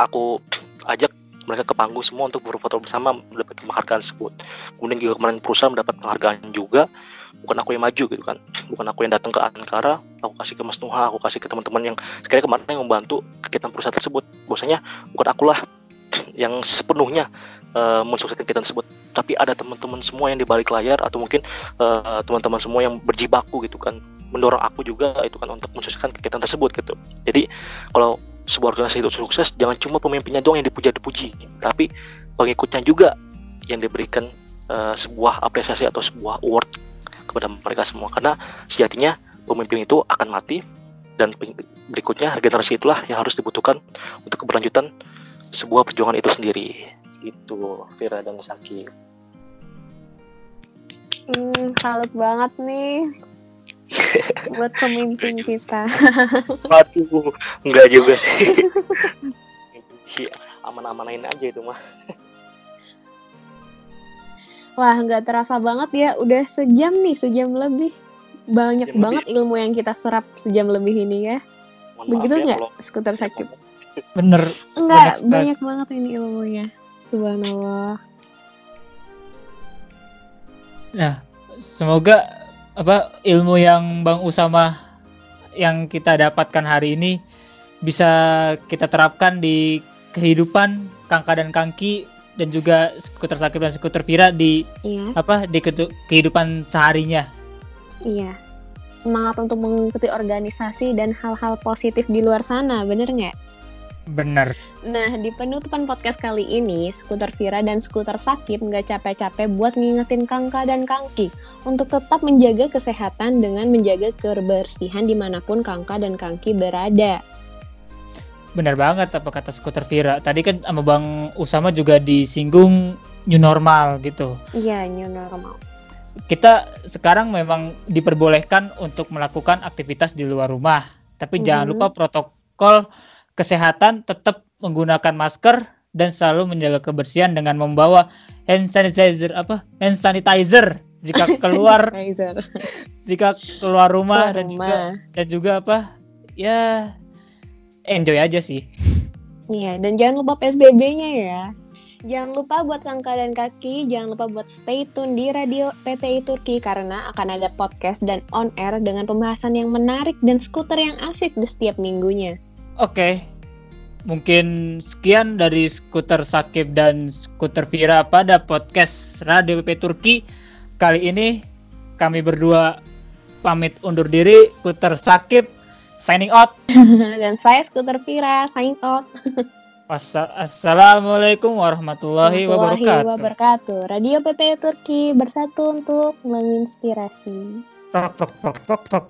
Aku ajak mereka ke panggung semua untuk berfoto bersama mendapatkan penghargaan tersebut. Kemudian juga kemarin perusahaan mendapat penghargaan juga. Bukan aku yang maju gitu kan. Bukan aku yang datang ke Ankara, aku kasih ke Mas Nuha, aku kasih ke teman-teman yang sekali kemarin yang membantu kegiatan perusahaan tersebut. Bahwasanya bukan akulah (clears throat) yang sepenuhnya eh, mensukseskan kegiatan tersebut, tapi ada teman-teman semua yang di balik layar atau mungkin eh, teman-teman semua yang berjibaku gitu kan, mendorong aku juga itu kan untuk mensukseskan kegiatan tersebut gitu. Jadi kalau sebuah organisasi itu sukses, jangan cuma pemimpinnya doang yang dipuja-dipuji, tapi pengikutnya juga yang diberikan eh, sebuah apresiasi atau sebuah award kepada mereka semua. Karena sejatinya pemimpin itu akan mati dan berikutnya generasi itulah yang harus dibutuhkan untuk keberlanjutan sebuah perjuangan itu sendiri. Itu Vira dan Saki. Hmm, salut banget nih (laughs) buat pemimpin kita. Waduh, enggak juga sih. Iya, (laughs) aman-amanain aja itu mah. Wah, nggak terasa banget ya. Udah sejam nih, sejam lebih. Banyak Sejam banget ilmu yang kita serap sejam lebih ini ya. Mohon Begitu ya nggak, kalau skuter sakit? Bener. Enggak, banyak banget ini ilmunya. Subhanallah. Semoga apa ilmu yang Bang Usama yang kita dapatkan hari ini bisa kita terapkan di kehidupan Kangka dan Kangki dan juga skuter sakit dan skuter Vira di Iya, apa di kehidupan seharinya. iya. Semangat untuk mengikuti organisasi dan hal-hal positif di luar sana, bener nggak? Bener. Nah, di penutupan podcast kali ini, Skuter Vira dan Skuter Sakit nggak capek-capek buat ngingetin Kangka dan Kangki untuk tetap menjaga kesehatan dengan menjaga kebersihan di mana pun Kangka dan Kangki berada. Bener banget apa kata skuter Vira. Tadi kan sama Bang Usama juga disinggung new normal gitu. Iya, new normal. Kita sekarang memang diperbolehkan untuk melakukan aktivitas di luar rumah. Tapi jangan Mhm. lupa protokol kesehatan tetap menggunakan masker dan selalu menjaga kebersihan dengan membawa hand sanitizer apa? hand sanitizer jika (laughs) keluar jika keluar rumah Keluar dan juga rumah. dan juga apa? Ya enjoy aja sih. Iya, dan jangan lupa PSBB-nya ya. Jangan lupa buat Kangka dan Kaki, jangan lupa buat stay tune di Radio PPI Turki karena akan ada podcast dan on air dengan pembahasan yang menarik dan skuter yang asik di setiap minggunya. Oke. Mungkin sekian dari skuter Sakib dan skuter Vira pada podcast Radio PP Turki. Kali ini kami berdua pamit undur diri. Skuter Sakib signing out. (laughs) dan saya skuter Vira, sign out. Assalamualaikum warahmatullahi wabarakatuh. wabarakatuh. Radio PPI Turki bersatu untuk menginspirasi. Tok, tok, tok, tok, tok.